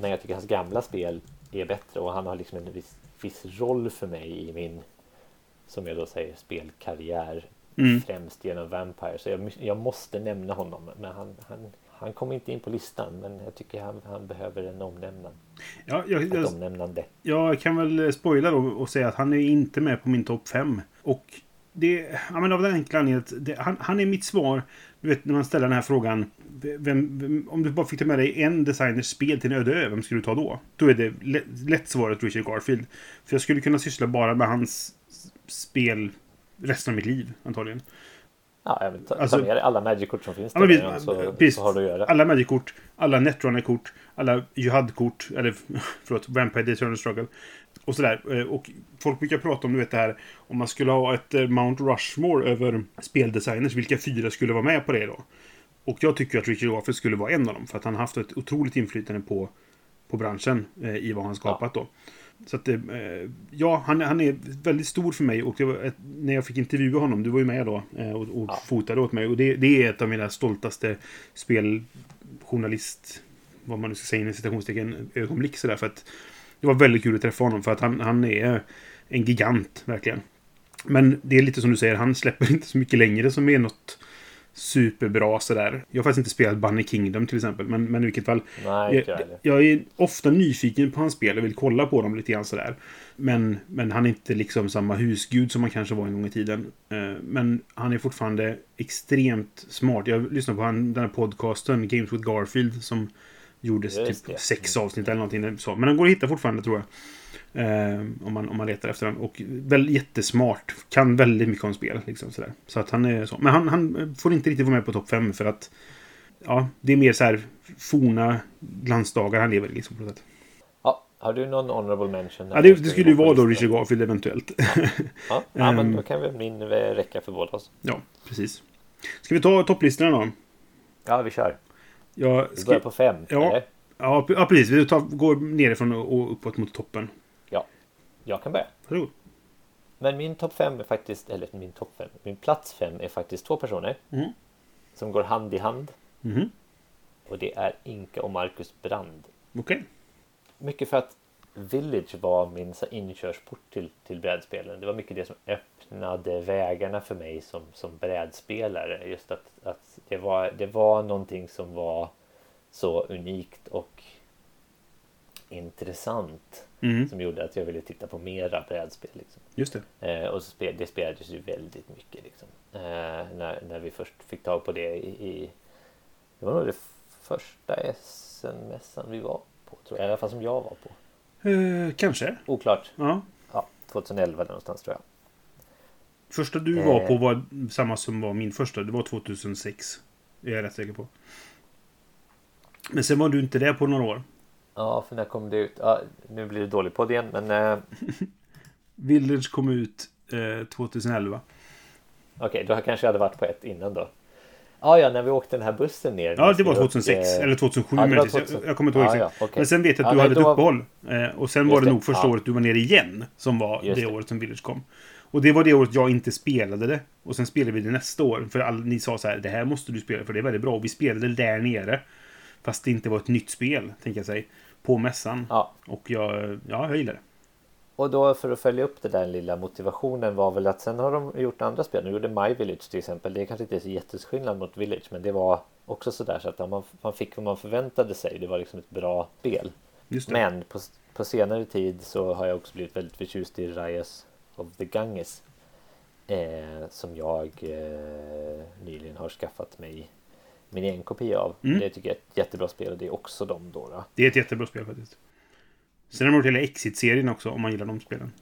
men jag tycker hans gamla spel är bättre och han har liksom en viss, viss roll för mig i min, som jag då säger, spelkarriär. Mm. Främst genom Vampire. Så jag, jag måste nämna honom. Men han, han, han kommer inte in på listan. Men jag tycker han, han behöver en omnämnande. Ja, jag, jag, omnämnande. jag kan väl spoila då och säga att han är inte med på min topp 5. Och det, ja, men av den enkla anledningen att det, han, han är mitt svar. Du vet när man ställer den här frågan. Vem, vem, om du bara fick ta med dig en designers spel till en öde ö, vem skulle du ta då? Då är det lätt, lätt svaret Richard Garfield. För jag skulle kunna syssla bara med hans spel resten av mitt liv, antagligen. Ja, jag vill ta, Alltså- ta med alla Magic-kort som finns Ja, där. precis, så, precis. så har du att göra. Alla Magic-kort, alla Netrunner-kort, alla Jihad-kort, eller förlåt, Vampire The Eternal Struggle. Och sådär. Eh, Och folk brukar prata om, du vet det här, om man skulle ha ett eh, Mount Rushmore över speldesigners, vilka fyra skulle vara med på det då? Och jag tycker att Richard Garfield skulle vara en av dem, för att han har haft ett otroligt inflytande på, på branschen eh, i vad han skapat då. Så att, eh, ja, han, han är väldigt stor för mig och ett, när jag fick intervjua honom, du var ju med då eh, och, och Ja. fotade åt mig. Och det, det är ett av mina stoltaste speljournalist, vad man nu ska säga inom citationstecken, ögonblick sådär. För att det var väldigt kul att träffa honom för att han, han är en gigant, verkligen. Men det är lite som du säger, han släpper inte så mycket längre som är något superbra sådär. Jag har faktiskt inte spelat Bunny Kingdom till exempel, men, men i vilket fall. Nej, jag Jag, är ofta nyfiken på hans spel och vill kolla på dem lite grann sådär. Men, men han är inte liksom samma husgud som han kanske var en gång i tiden. Eh, Men han är fortfarande extremt smart. Jag lyssnar på han, den här podcasten, Games with Garfield, som gjordes Just typ det. sex avsnitt eller någonting. Så. Men den går att hitta fortfarande tror jag. Eh, om, man, om man letar efter den. Och väl jättesmart. Kan väldigt mycket om spel. Liksom, sådär. Så att han är så. Men han, han får inte riktigt vara med på topp 5 för att Ja, det är mer så här forna glansdagar han lever i liksom på något sätt. Ja, har du någon honorable mention? Ja, det, det skulle ju vara då Richard Garfield eventuellt. Ja, ja men Ehm. då kan väl min eh, räcka för båda oss. ja, precis. Ska vi ta topplistorna då? Ja, vi kör. Jag Vi skri- börjar på fem. Ja. Eller? ja, ja, precis. Vi tar, går nerifrån och uppåt mot toppen. Ja, jag kan börja. Varsågod. Men min topp fem är faktiskt, eller min topp fem, min plats fem är faktiskt två personer. Mm. Som går hand i hand. Mhm. Och det är Inka och Marcus Brand. Okej. Mycket för att Village var min inkörsport till, till brädspelen. Det var mycket det som öppnade vägarna för mig som, som brädspelare. Just att, att det, var, det var någonting som var så unikt och intressant Mhm. som gjorde att jag ville titta på mera brädspel. Liksom. Just det. Eh, och så spel, det spelades ju väldigt mycket liksom. Eh, när, när vi först fick tag på det i, i Det var nog det första SN-mässan vi var på tror jag. I alla fall som jag var på. Eh, kanske. Oklart. Ja. Ja, 2011 där någonstans tror jag. Första du var Eh. på var samma som var min första. Det var 2006. Det är jag rätt säker på. Men sen var du inte där på några år. Ja, för när kom det ut? Ja, nu blir det dålig podd igen, men eh, Village kom ut eh, 2011. okej, då kanske jag hade varit på ett innan då. Ja, ja, när vi åkte den här bussen ner. Ja, det var Och, 2006. eh, eller 2007. ja, det var möjligtvis. 2000. Jag, kommer inte ihåg exakt. ja, okej. Men sen vet jag att du nej, hade ett då- uppehåll. Eh, och sen Just var det nog första året du var nere igen. Som var Just det året som Village kom. Och det var det året jag inte spelade det. Och sen spelade vi det nästa år. För all, ni sa så här, det här måste du spela för det är väldigt bra. Och vi spelade där nere. Fast det inte var ett nytt spel, tänker jag säga. På mässan. Ja, Och jag, ja, jag gillar det. och då för att följa upp det där lilla motivationen var väl att sen har de gjort andra spel. De gjorde My Village till exempel. Det är kanske inte är så jätteskillnad mot Village, men det var också sådär så att man, man fick vad man förväntade sig. Det var liksom ett bra spel. Men på, på senare tid så har jag också blivit väldigt förtjust i Rise of the Ganges. Eh, som jag eh, nyligen har skaffat mig min egen kopia av. Mm. Det tycker jag är ett jättebra spel och det är också de då. då. Det är ett jättebra spel faktiskt. Sen har de gjort hela Exit-serien också, om man gillar de spelen.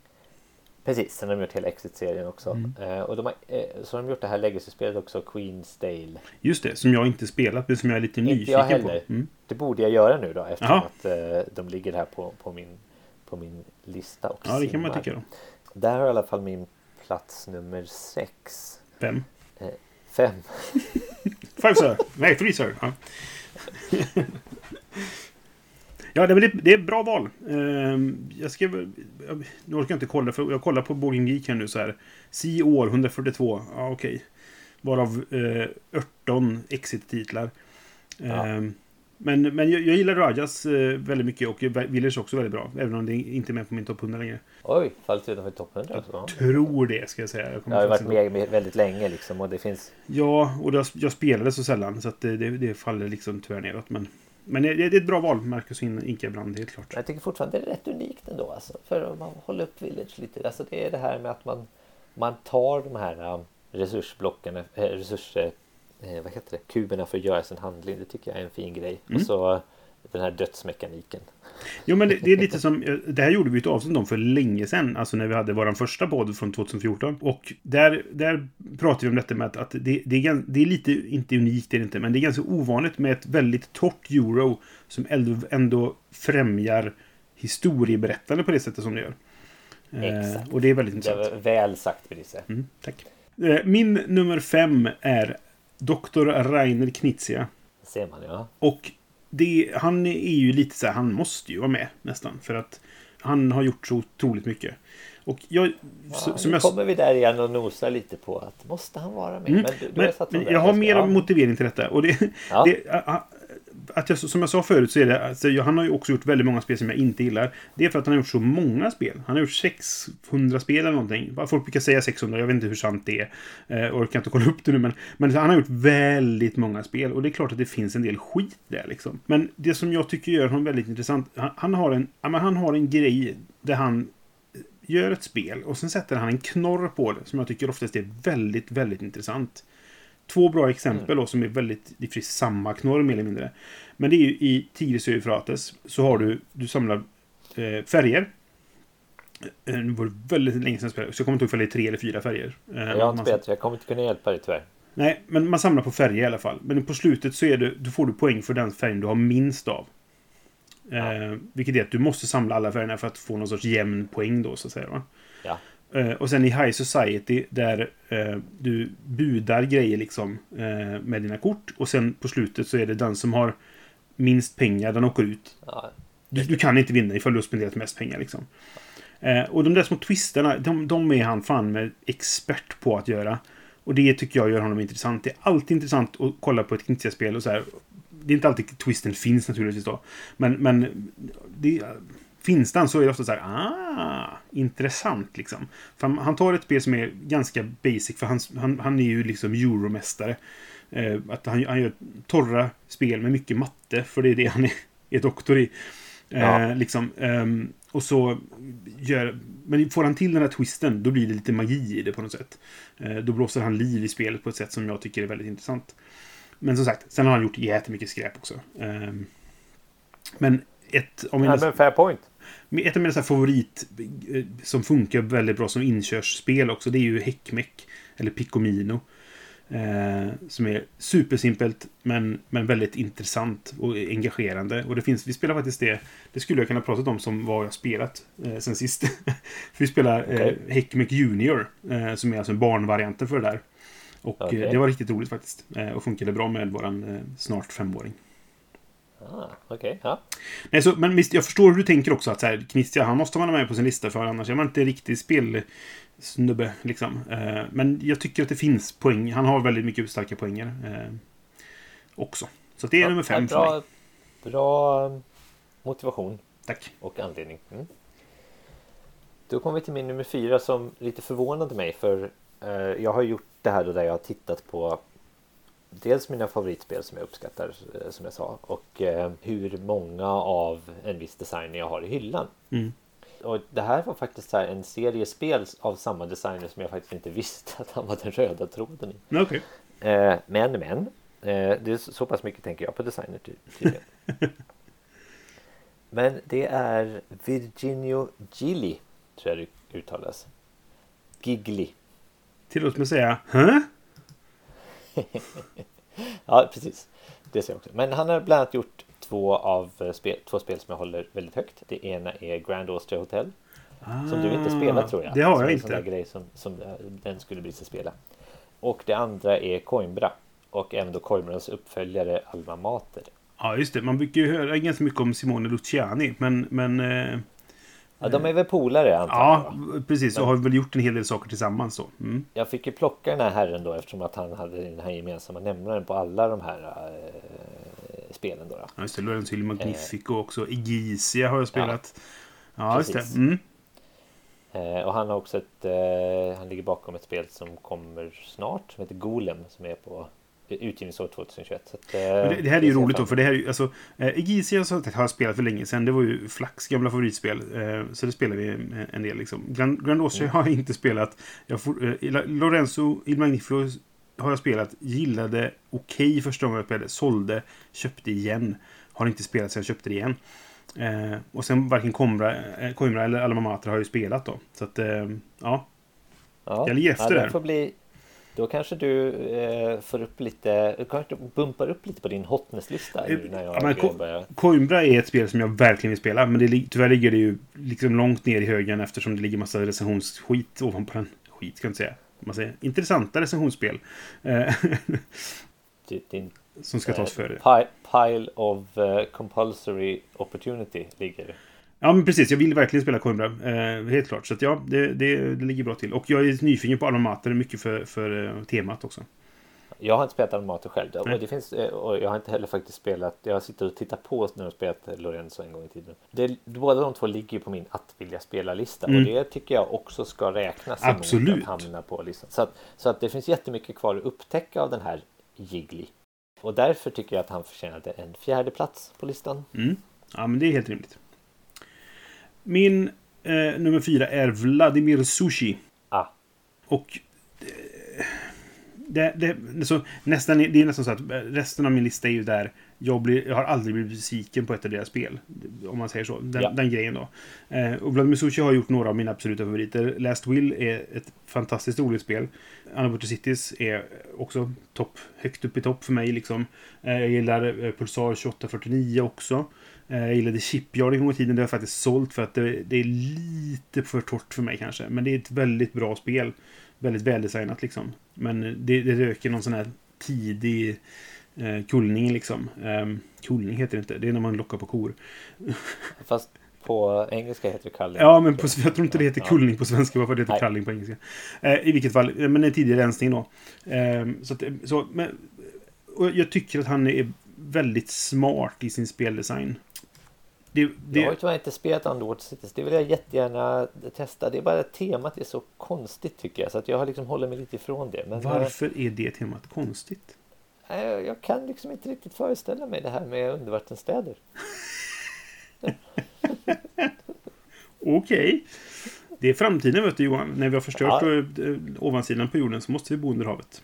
Precis, sen har de gjort hela Exit-serien också. Mm. Eh, och de har, eh, så har de gjort det här Legacy-spelet också, Queen's Dale. Just det, som jag inte spelat men som jag är lite Inte nyfiken jag på. heller. Mm. Det borde jag göra nu då eftersom att eh, de ligger här på, på, min, på min lista och Ja, det kan man simmar. tycka då. Där har jag i alla fall min plats nummer sex. Fem. Fem. Five sir. Nej, three sir. Ja, ja det, men det, är bra val. Ehm, jag. Jag, nu orkar jag inte kolla, för jag kollar på Boarding Geek här nu så här. Si år, 142. Ja, okej. Varav eh, 18 exit-titlar. Ja. Ehm, men, men jag, jag gillar Rajas eh, väldigt mycket och Village också väldigt bra. Även om det inte är med på min topp 100 längre. Oj, fallit utanför topp 100 alltså. Tror det, ska jag säga. Jag Jag har varit med, med väldigt länge liksom och det finns Ja, och jag, jag spelade så sällan så att det, det, det faller liksom tyvärr neråt. Men, men det, är ett bra val, Marcus In- Inka-brand, helt klart. Jag tycker fortfarande det är rätt unikt ändå. Alltså, för om man håller upp Village lite. Alltså, det är det här med att man, man tar de här um, resursblocken, äh, resurs, eh, vad heter det, kuberna för att göra sin handling. Det tycker jag är en fin grej. Mm. Och så den här dödsmekaniken. Jo, men det, det är lite som... eh, Det här gjorde vi ett avsnitt om för länge sedan. Alltså när vi hade vår första podd från 2014. Och där, där pratade vi om detta med att, att det, det, är, det är lite, inte unikt, det är det inte, men det är ganska ovanligt med ett väldigt torrt euro som ändå, främjar historieberättande på det sättet som det gör. Eh, Exakt. och det är väldigt Det intressant. var väl sagt Brisse. Mm, tack. Eh, Min nummer fem är Dr. Rainer Knizia. ser man ja. Och det, han är ju lite så här, han måste ju vara med nästan. För att han har gjort så otroligt mycket. Och jag... så, ja nu jag kommer vi där igen och nosar lite på att måste han vara med? Mm, Men, du, du men, men jag har mer ja. motivering till detta. Och det, Ja. det, att jag, som jag sa förut så är det, alltså, jag- han har ju också gjort väldigt många spel som jag inte gillar. Det är för att han har gjort så många spel. Han har gjort 600 spel eller någonting. Folk brukar säga 600, jag vet inte hur sant det är. Eh, orkar inte kolla upp det nu, men, men han har gjort väldigt många spel. Och det är klart att det finns en del skit där liksom. Men det som jag tycker gör honom väldigt intressant, han, han, har, en, ja, men han har en grej där han eh, gör ett spel och sen sätter han en knorr på det som jag tycker oftast är väldigt, väldigt intressant. Två bra exempel då som är väldigt, det är samma knorr mer eller mindre. Men det är ju i Tigris och Eufrates så har du, du samlar eh, färger. Eh, Nu var det väldigt länge sedan jag spelade, så jag kommer inte ihåg ifall det är tre eller fyra färger. Eh, Jag har inte spelat, jag kommer inte kunna hjälpa dig tyvärr. Nej, men man samlar på färger i alla fall. Men på slutet så är det, då får du poäng för den färgen du har minst av. Eh, vilket är att du måste samla alla färgerna för att få någon sorts jämn poäng då, så att säga. Va? Ja. Eh, och sen i High Society där eh, du budar grejer liksom eh, med dina kort. Och sen på slutet så är det den som har minst pengar, den åker ut. Ja, Du, du kan inte vinna ifall du har spenderat mest pengar liksom. Eh, och de där små twisterna, de, de är han fan med expert på att göra. Och det tycker jag gör honom intressant. Det är alltid intressant att kolla på ett Knizia-spel och så här. Det är inte alltid twisten finns naturligtvis då. Men, men det, finns den så är det ofta så här, ah, intressant liksom. För han, han tar ett spel som är ganska basic, för han, han, han är ju liksom euromästare. Eh, att han, han gör torra spel med mycket matte, för det är det han är, är doktor i. Eh, Ja. liksom, ehm, och så gör... Men får han till den här twisten, då blir det lite magi i det på något sätt. Eh, då blåser han liv i spelet på ett sätt som jag tycker är väldigt intressant. Men som sagt, sen har han gjort jättemycket skräp också. Ehm, men ett av mina, Nej, men fair point. Ett av mina favorit eh, som funkar väldigt bra som inkörsspel också, det är ju Heckmeck. Eller Picomino. Eh, som är supersimpelt men, men väldigt intressant och engagerande. Och det finns, vi spelar faktiskt det, det skulle jag kunna prata om som vad jag spelat eh, sen sist. För vi spelar eh, Okej. Heckmeck Junior, eh, som är alltså en barnvarianten för det där. Och Okej. eh, det var riktigt roligt faktiskt. Eh, och funkade bra med våran eh, snart femåring. Ah, Okej, ja. Nej, så, men visst, jag förstår hur du tänker också att så här, Knizia, han måste vara med på sin lista för annars är man inte riktig spelsnubbe. Liksom. Eh, men jag tycker att det finns poäng. Han har väldigt mycket starka poänger eh, också. Så det är Ja, nummer fem ja, för mig. bra, bra um, motivation Tack. och anledning. Mm. Då kommer vi till min nummer fyra som lite förvånade mig för eh, jag har gjort det här då där jag har tittat på dels mina favoritspel som jag uppskattar eh, som jag sa och eh, hur många av en viss designer jag har i hyllan. Mm. Och det här var faktiskt här en serie spel av samma designer som jag faktiskt inte visste att han var den röda tråden i. Men Okej. Eh, men, men. Det är så pass mycket tänker jag på designer ty- tydligen. men det är Virginio Gilli, tror jag det uttalas. Giggly. Tillåt mig säga, Hä? Ja, precis. Det ser jag också. Men han har bland annat gjort två av eh, spel, två spel som jag håller väldigt högt. Det ena är Grand Austria Hotel. Som du inte spelar tror jag. Ah, Det har som jag en sån där inte. grej som, som eh, den skulle bli sig spela. Och det andra är Coimbra. Och även då Coimbras uppföljare Alma Mater. Ja, just det. Man brukar ju höra ganska mycket om Simone Luciani, men... men eh, Ja, de är väl polare antar ja, jag. precis. Och har väl gjort en hel del saker tillsammans då. Mm. Jag fick ju plocka den här herren då eftersom att han hade den här gemensamma nämnaren på alla de här eh, spelen då. då. Ja, just det. Lorenzo Il Magnifico också. Egizia har jag spelat. Ja, just Precis. det. Mm. Eh, och han har också ett, eh, han ligger bakom ett spel som kommer snart som heter Golem som är på utgivningsår 2021. Så att, eh, Men Det, det här är ju roligt då, för det här är ju, alltså, eh, Egizia så har jag spelat för länge sedan. Det var ju Flax gamla favoritspel. Eh, så det spelar vi en, del liksom. Grand, Grand Austria har jag inte spelat. Jag får, eh, Lorenzo Il Magnifico har jag spelat. Gillade okej första gången jag spelade. Sålde. Köpte igen. Har inte spelat sedan jag köpte det igen. Eh, och sen varken eh, Coimbra eller Alma Mater har jag ju spelat då. Så att, eh, ja. Ja, Jag ligger efter ja, det där. Får bli, då kanske du eh, får upp lite, du kanske bumpar upp lite på din hotness-lista när jag Ja, men ko- börjar. Coimbra är ett spel som jag verkligen vill spela. Men det, tyvärr ligger det ju liksom långt ner i högen eftersom det ligger massa recensionsskit ovanpå den. Skit ska jag inte säga. Man säger intressanta recensionsspel. Eh, Din, som ska tas eh, före. pi- Pile of eh, compulsory opportunity ligger. Ja, men precis. Jag vill verkligen spela Coimbra. Eh, helt klart. Så att ja, det, det, det ligger bra till. Och jag är nyfiken på Alma Mater. Mycket för, för eh, temat också. Jag har inte spelat Almater själv. Nej. Och, det finns, eh, och jag har inte heller faktiskt spelat. Jag sitter och tittar på när de spelat Lorenzo en gång i tiden. Det, båda de två ligger ju på min att vilja spela-lista. Mm. Och det tycker jag också ska räknas emot Absolut. att hamna på listan. Så att, så att det finns jättemycket kvar att upptäcka av den här Jiggly. Och därför tycker jag att han förtjänade en fjärde plats på listan. Mm. Ja, men det är helt rimligt. Min eh, nummer fyra är Vladimir Sushi. Ah, Och eh, det, det, så nästan, det är nästan så att resten av min lista är ju där jag, blir, jag har aldrig blivit besviken på ett av deras spel. Om man säger så. Den, Ja. den grejen då. Eh, och Vladimir Sushi har gjort några av mina absoluta favoriter. Last Will är ett fantastiskt roligt spel. Underwater Cities är också topp, högt upp i topp för mig. Liksom. Eh, jag gillar eh, Pulsar 2849 också. Eh, jag gillade Shipyard en gång i tiden. Det har jag faktiskt sålt för att det, det är lite för torrt för mig kanske. Men det är ett väldigt bra spel. Väldigt väldesignat liksom. Men det, det röker någon sån här tidig eh, kullning liksom. Um, kullning heter det inte. Det är när man lockar på kor. fast på engelska heter det kalling. Ja, men på, jag tror inte det heter kullning på svenska. Varför det heter Nej. kalling på engelska. Eh, I vilket fall, eh, men en tidig rensning då. Eh, så att, eh, så, men, och jag tycker att han är väldigt smart i sin speldesign. Det, det, Jag har ju tyvärr inte spelat Underwater Cities. Det vill jag jättegärna testa. Det är bara att temat är så konstigt tycker jag. Så att jag har liksom håller mig lite ifrån det. Men, eh, varför är det temat konstigt? eh, jag kan liksom inte riktigt föreställa mig det här med undervattensstäder. Okej. Det är framtiden vet du Johan. När vi har förstört Ja. eh, ovansidan på jorden så måste vi bo under havet.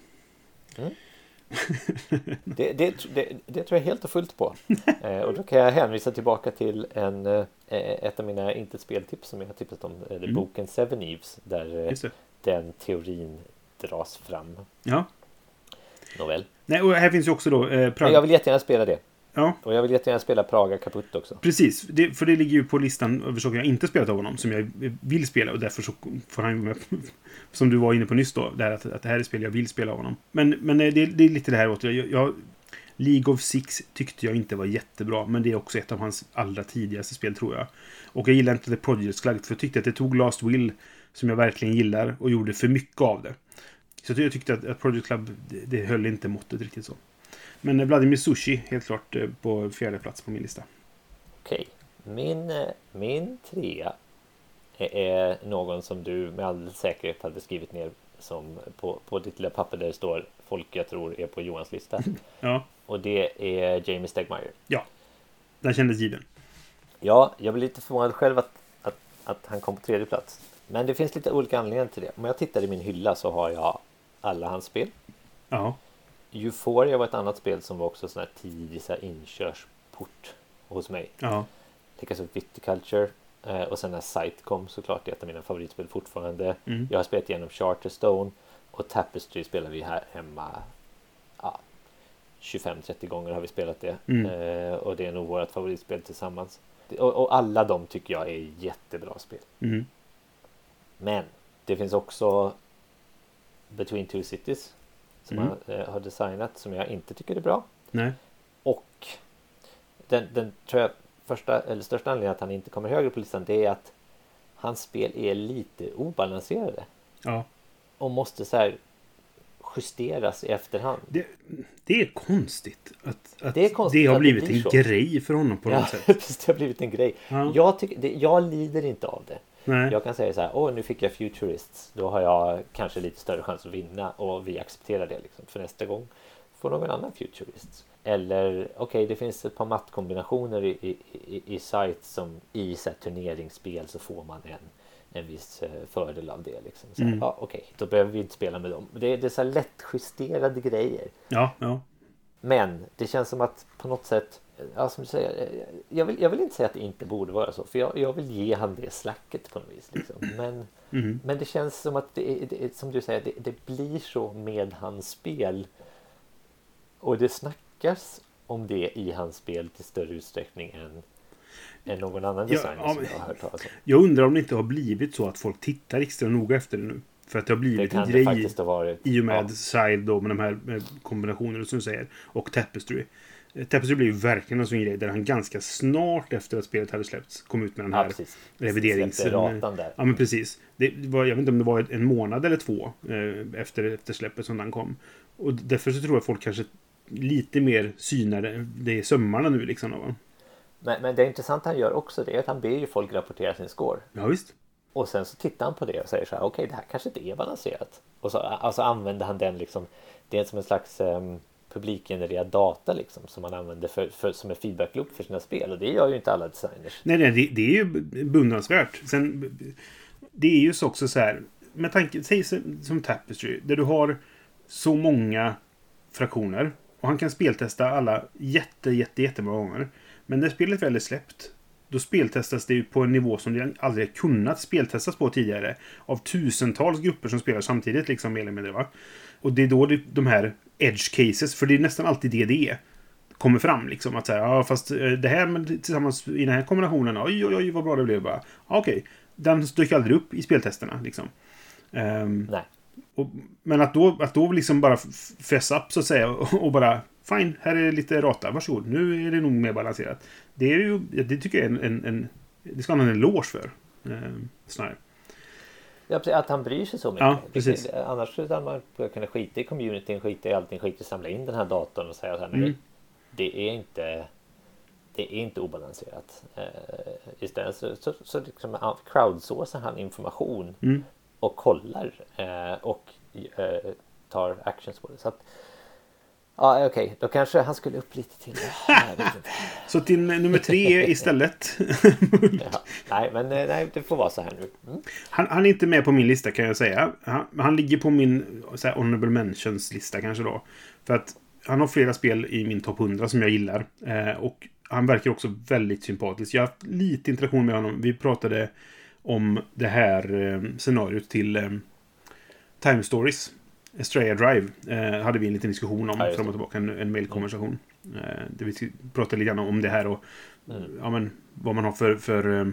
Det, det, det, det tror jag helt och fullt på. Eh, och då kan jag hänvisa tillbaka till en, eh, ett av mina inte speltips som jag har tipsat om. Eh, Mm. Boken Seven Eves. Där eh, den teorin dras fram. Ja. Nåväl. Nej, och här finns ju också då... Eh, jag vill jättegärna spela det. Ja, Och jag vill jättegärna spela Praga Kaputt också. precis. Det, för det ligger ju på listan över saker jag inte spelat av honom. Som jag vill spela och därför så får han ju med... Som du var inne på nyss då. Det här att, att det här är spel jag vill spela av honom. Men, men eh, det, det är lite det här åter. Jag, jag, League of Six tyckte jag inte var jättebra. Men det är också ett av hans allra tidigaste spel tror jag. Och jag gillar inte The Project Slug. För jag tyckte att det tog Last Will. Som jag verkligen gillar. Och gjorde för mycket av det. Så jag tyckte att, att Project Club, det, det höll inte måttet riktigt så. Men eh, Vladimir Sushi, helt klart eh, på fjärde plats på min lista. Okej. Min, eh, min trea är- någon som du med all säkerhet hade skrivit ner som på, på ditt lilla papper där det står folk jag tror är på Johans lista. Ja, Och det är Jamie Stegmaier. den kändes given. Ja, jag blev lite förvånad själv att, att, att han kom på tredje plats. Men det finns lite olika anledningar till det. Om jag tittar i min hylla så har jag alla hans spel. Ja, Euphoria var ett annat spel som var också sån här tidig så här inkörsport hos mig. ja, Likaså Viticulture. Eh, och sen när Sight kom såklart, det är ett av mina favoritspel fortfarande. Mm. Jag har spelat igenom Charterstone och Tapestry spelar vi här hemma. Ja, 25-30 gånger har vi spelat det. Mm. Eh, och det är nog vårt favoritspel tillsammans. Och, och alla de tycker jag är jättebra spel. Mm. Men det finns också Between Two Cities som Mm. han eh, har designat som jag inte tycker är bra. Nej. Och den, den tror jag första eller största anledningen att han inte kommer högre på listan det är att hans spel är lite obalanserade Ja. och måste så här justeras i efterhand. Det, det är konstigt att, att Det är konstigt har att det blivit blir en så. grej för honom på Ja, något sätt. det har blivit en grej. Ja. Jag, tycker, det, jag lider inte av det. Nej. Jag kan säga så här, åh nu fick jag Futurists. Då har jag kanske lite större chans att vinna och vi accepterar det liksom. För nästa gång får någon annan Futurists. Eller okej, det finns ett par mattkombinationer i, i, i, i sites som i så här, turneringsspel så får man en, en viss eh, fördel av det. Liksom. Så Mm. ja, okej, då behöver vi inte spela med dem. Det, är- det är så här lättjusterade grejer. Ja, ja. Men det känns som att på något sätt Ja, som du säger, eh, jag, vill, jag vill inte säga att det inte borde vara så. För jag, jag vill ge han det slacket på något vis. Liksom. Men, Mm. men det känns som att det, det, som du säger, det, det blir så med hans spel. Och det snackas om det i hans spel till större utsträckning än, än någon annan Ja, designer ja, som men- jag har hört talas om. Jag undrar om det inte har blivit så att folk tittar extra noga efter det nu. För att det har Det blivit en det grej ha varit. i och med Ja. Side då med de här eh, kombinationerna som du säger. Och Tapestry. Tapestry blev ju verkligen en sån grej där han ganska snart efter att spelet hade släppts kom ut med den Ja, här precis. reviderings- Släppte ratan där. Ja men precis. Det var, jag vet inte om det var en månad eller två eh, efter, efter släppet som den kom. Och därför så tror jag folk kanske lite mer synar det, i sömmarna nu liksom. Va? Men, men det intressanta han gör också det är att han ber ju folk rapportera sin score. Ja visst. Och sen så tittar han på det och säger så här, okej det här kanske inte är balanserat. Och så alltså använder han den liksom, det är som en slags um, publikgenererad data liksom som man använder för, för, som en feedback-loop för sina spel. Och det gör ju inte alla designers. Nej, nej det, det är ju beundransvärt. Sen, det är ju också så här. Med tanke, säg som, Tapestry, där du har så många fraktioner. Och han kan speltesta alla jätte, jätte, jättemånga gånger. Men när spelet väl är släppt, då speltestas det ju på en nivå som det aldrig kunnat speltestas på tidigare. Av tusentals grupper som spelar samtidigt, liksom mer eller mindre. Va? Och det är då det, de här edge cases, för det är nästan alltid det det är kommer fram. Liksom, att säga, ja, fast eh, det här med, tillsammans i den här kombinationen, oj, oj, oj, vad bra det blev. Bara, ja, Okej, den dök aldrig upp i speltesterna. Liksom. Ehm, Nej. och, men att då, att då liksom bara fess up så att säga och, och bara Fine, här är lite rata. Varsågod, nu är det nog mer balanserat. Det är ju, det tycker jag är en, en, en det ska han ha en eloge för. Snarare. Ja, att han bryr sig så mycket. Ja, precis. Annars skulle man kunna skita i communityn, skita i allting, skita i att samla in den här datorn och säga så här, nej, Mm. det är inte det är inte obalanserat. Eh, istället så, så, så liksom crowdsourcar han information Mm. och kollar eh, och eh, tar actions på det. Så att, ja, okej, då kanske han skulle upp lite till. Så till nummer tre istället. Ja, nej, men eh, nej, det får vara så här nu. Mm. Han, han är inte med på min lista kan jag säga. Han, han ligger på min så här, honorable mentions-lista kanske då. För att han har flera spel i min topp 100 som jag gillar. Eh, och han verkar också väldigt sympatisk. Jag har haft lite interaktion med honom. Vi pratade om det här eh, scenariot till eh, Time Stories. Estrella Drive eh, hade vi en liten diskussion om Ja, fram och tillbaka. En, en mailkonversation. Eh, där vi pratade lite grann om det här och Mm. ja, men, vad man har för, för eh,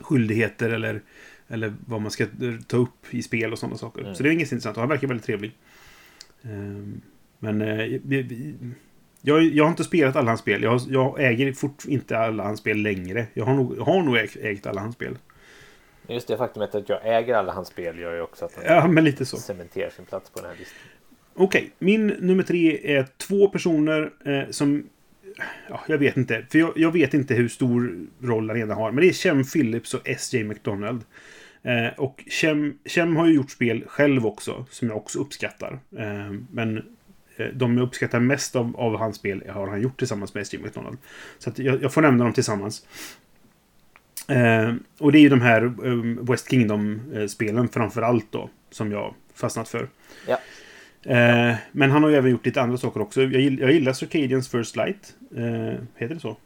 skyldigheter eller, eller vad man ska ta upp i spel och sådana saker. Mm. Så det är inget intressant och han verkar väldigt trevlig. Ehm, Men eh, vi- vi- jag, jag har inte spelat alla hans spel. Jag, jag äger fort inte alla hans spel längre. Jag har nog, jag har nog ägt, ägt alla hans spel. Just det faktumet att jag äger alla hans spel gör ju också att han Ja, men lite så. cementerar sin plats på den här listan. Okej, min nummer tre är två personer eh, som... Ja, jag vet inte. För jag, jag vet inte hur stor roll han redan har. Men det är Chem Phillips och S.J. McDonald. Eh, och Chem, Chem har ju gjort spel själv också, som jag också uppskattar. Eh, men eh, de jag uppskattar mest av, av hans spel har han gjort tillsammans med S.J. McDonald. Så jag, jag får nämna dem tillsammans. Eh, och det är ju de här eh, West Kingdom-spelen framför allt då, som jag fastnat för. Ja. Eh, men han har ju även gjort lite andra saker också. Jag, gill, jag gillar Circadians First Light. Eh, heter det så?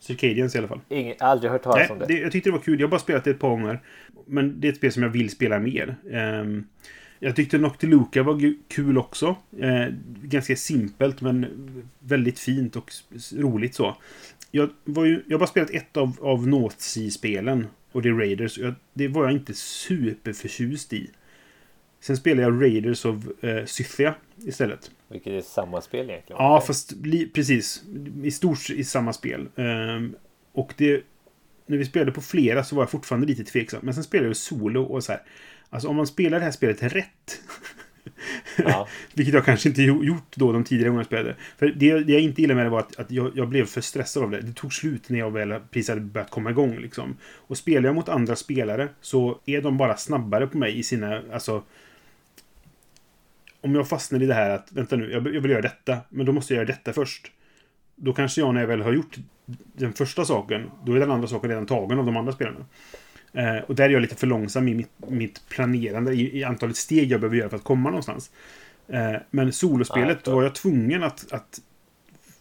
Circadians i alla fall. Ingen, aldrig hört talas Nej, om det. det, jag tyckte det var kul. Jag har bara spelat det ett par gånger. Men det är ett spel som jag vill spela mer. Ehm, jag tyckte Noctiluca var kul också. Eh, ganska simpelt men väldigt fint och roligt så. Jag, var ju, jag har bara spelat ett av, av Nazi-spelen. Och det är Raiders. Jag, det var jag inte superförtjust i. Sen spelade jag Raiders of eh, Scythia istället. Vilket är samma spel egentligen. Ja, fast li, precis. I stort i samma spel. Ehm, och det... När vi spelade på flera så var jag fortfarande lite tveksam. Men sen spelade jag solo och så här. Alltså om man spelar det här spelet rätt. Ja. Vilket jag kanske inte gjort då de tidigare gångerna jag spelade. För det, det jag inte gillade med det var att, att jag, jag blev för stressad av det. Det tog slut när jag väl precis hade börjat komma igång. Liksom. Och spelar jag mot andra spelare så är de bara snabbare på mig i sina... Alltså, om jag fastnar i det här att vänta nu, jag, jag vill göra detta, men då måste jag göra detta först. Då kanske jag när jag väl har gjort den första saken, då är den andra saken redan tagen av de andra spelarna. Eh, och där är jag lite för långsam i mitt, mitt planerande, i, i antalet steg jag behöver göra för att komma någonstans. Eh, men Ja, solospelet förstår. var jag tvungen att, att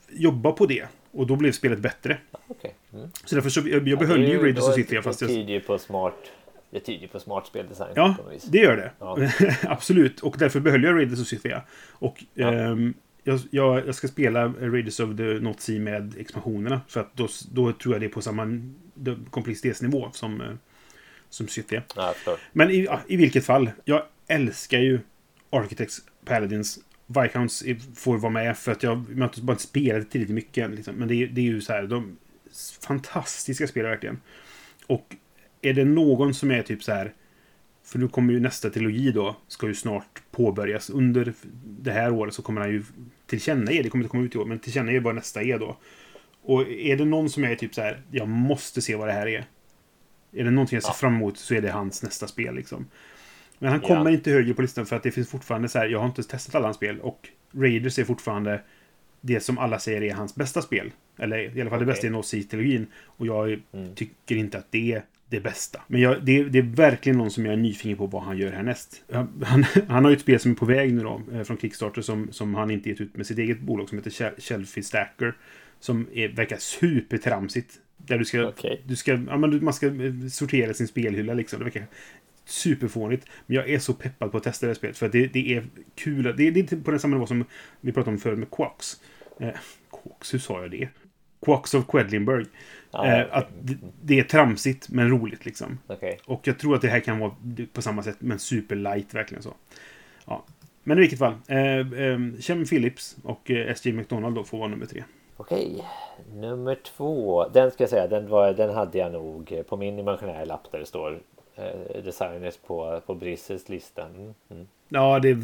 jobba på det. Och då blev spelet bättre. Okej. Mm. Så därför så, jag, jag Ja, behöll är ju Raiders då- of City fast Det tyder ju på smart... Det tyder på smart speldesign. Ja, det gör det. Ja. Absolut. Och därför behöll jag Raiders of Scythia. Och Ja. ehm, jag, jag, ska spela Raiders of the North Sea med expansionerna. För att då, då tror jag det är på samma komplexitetsnivå som, eh, som Scythia. Ja. Men i, i vilket fall. Jag älskar ju Architects, Paladins. Viscounts får vara med för att jag, inte bara inte spelat tillräckligt mycket. Liksom. Men det, är- det är ju så här. De, fantastiska spel verkligen. Och är det någon som är typ så här. För nu kommer ju nästa trilogi då. Ska ju snart påbörjas. Under det här året så kommer han ju tillkännage. Det kommer inte komma ut i år. Men tillkännage vad nästa är då. Och är det någon som är typ så här. Jag måste se vad det här är. Är det någonting jag ser Ja. fram emot så är det hans nästa spel liksom. Men han Ja. kommer inte högre på listan för att det finns fortfarande så här. Jag har inte testat alla hans spel. Och Raiders är fortfarande det som alla säger är hans bästa spel. Eller i alla fall det bästa i North Sea-trilogin. Och jag Mm. tycker inte att det är det bästa. Men jag, det, det är verkligen någon som jag är nyfiken på vad han gör härnäst. Han, han, har ju ett spel som är på väg nu då, eh, från Kickstarter, som, som han inte gett ut med sitt eget bolag, som heter Shel- Shelfie Stacker. Som är, verkar supertramsigt. Där du ska, Okej. du ska, ja, men man ska eh, sortera sin spelhylla liksom. Det verkar superfånigt. Men jag är så peppad på att testa det här spelet. För att det, det är kul. Det, det är inte på den samma nivå som vi pratade om förut med Quacks. Eh, Quacks, hur sa jag det? Quacks of Quedlinburg. Ja, Eh, att det, det är tramsigt men roligt liksom. Okej. Och jag tror att det här kan vara på samma sätt, men superlight verkligen så. Ja. Men i vilket fall. Eh, eh, Chem Phillips och eh, SJ McDonald då får vara nummer tre. Okej, nummer två. Den ska jag säga, den, var, den hade jag nog på min imaginära lapp där det står eh, designers på, på Brisses lista. Mm. Mm. Ja, det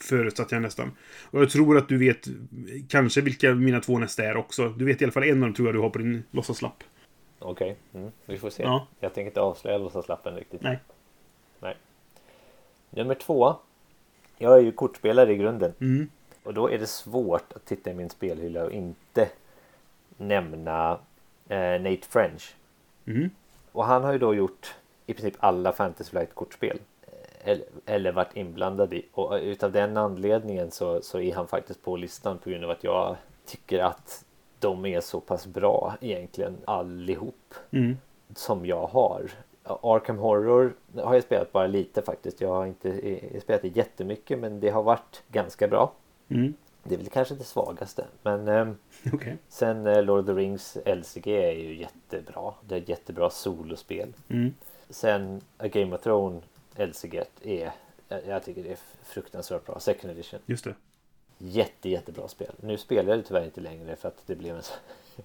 förutsatte jag nästan. Och jag tror att du vet kanske vilka mina två nästa är också. Du vet i alla fall en av dem tror jag du har på din låtsaslapp. Okej, mm. vi får se. Ja. Jag tänker inte avslöja låtsaslappen riktigt. Nej. Nej. Nummer två. Jag är ju kortspelare i grunden. Mm. Och då är det svårt att titta i min spelhylla och inte nämna eh, Nate French. Mm. Och han har ju då gjort i princip alla Fantasy Flight kortspel. eh, Eller, eller varit inblandad i. Och utav den anledningen så, så är han faktiskt på listan på grund av att jag tycker att de är så pass bra egentligen allihop Mm. som jag har. Arkham Horror har jag spelat bara lite faktiskt. Jag har inte jag har spelat det jättemycket men det har varit ganska bra. Mm. Det är väl kanske det svagaste. Men ehm, Okej. sen eh, Lord of the Rings LCG är ju jättebra. Det är ett jättebra solospel. Mm. Sen A Game of Thrones LCG är jag, jag tycker det är fruktansvärt bra. Second edition. Just det. Jätte jättebra spel. Nu spelar jag det tyvärr inte längre för att det blev en.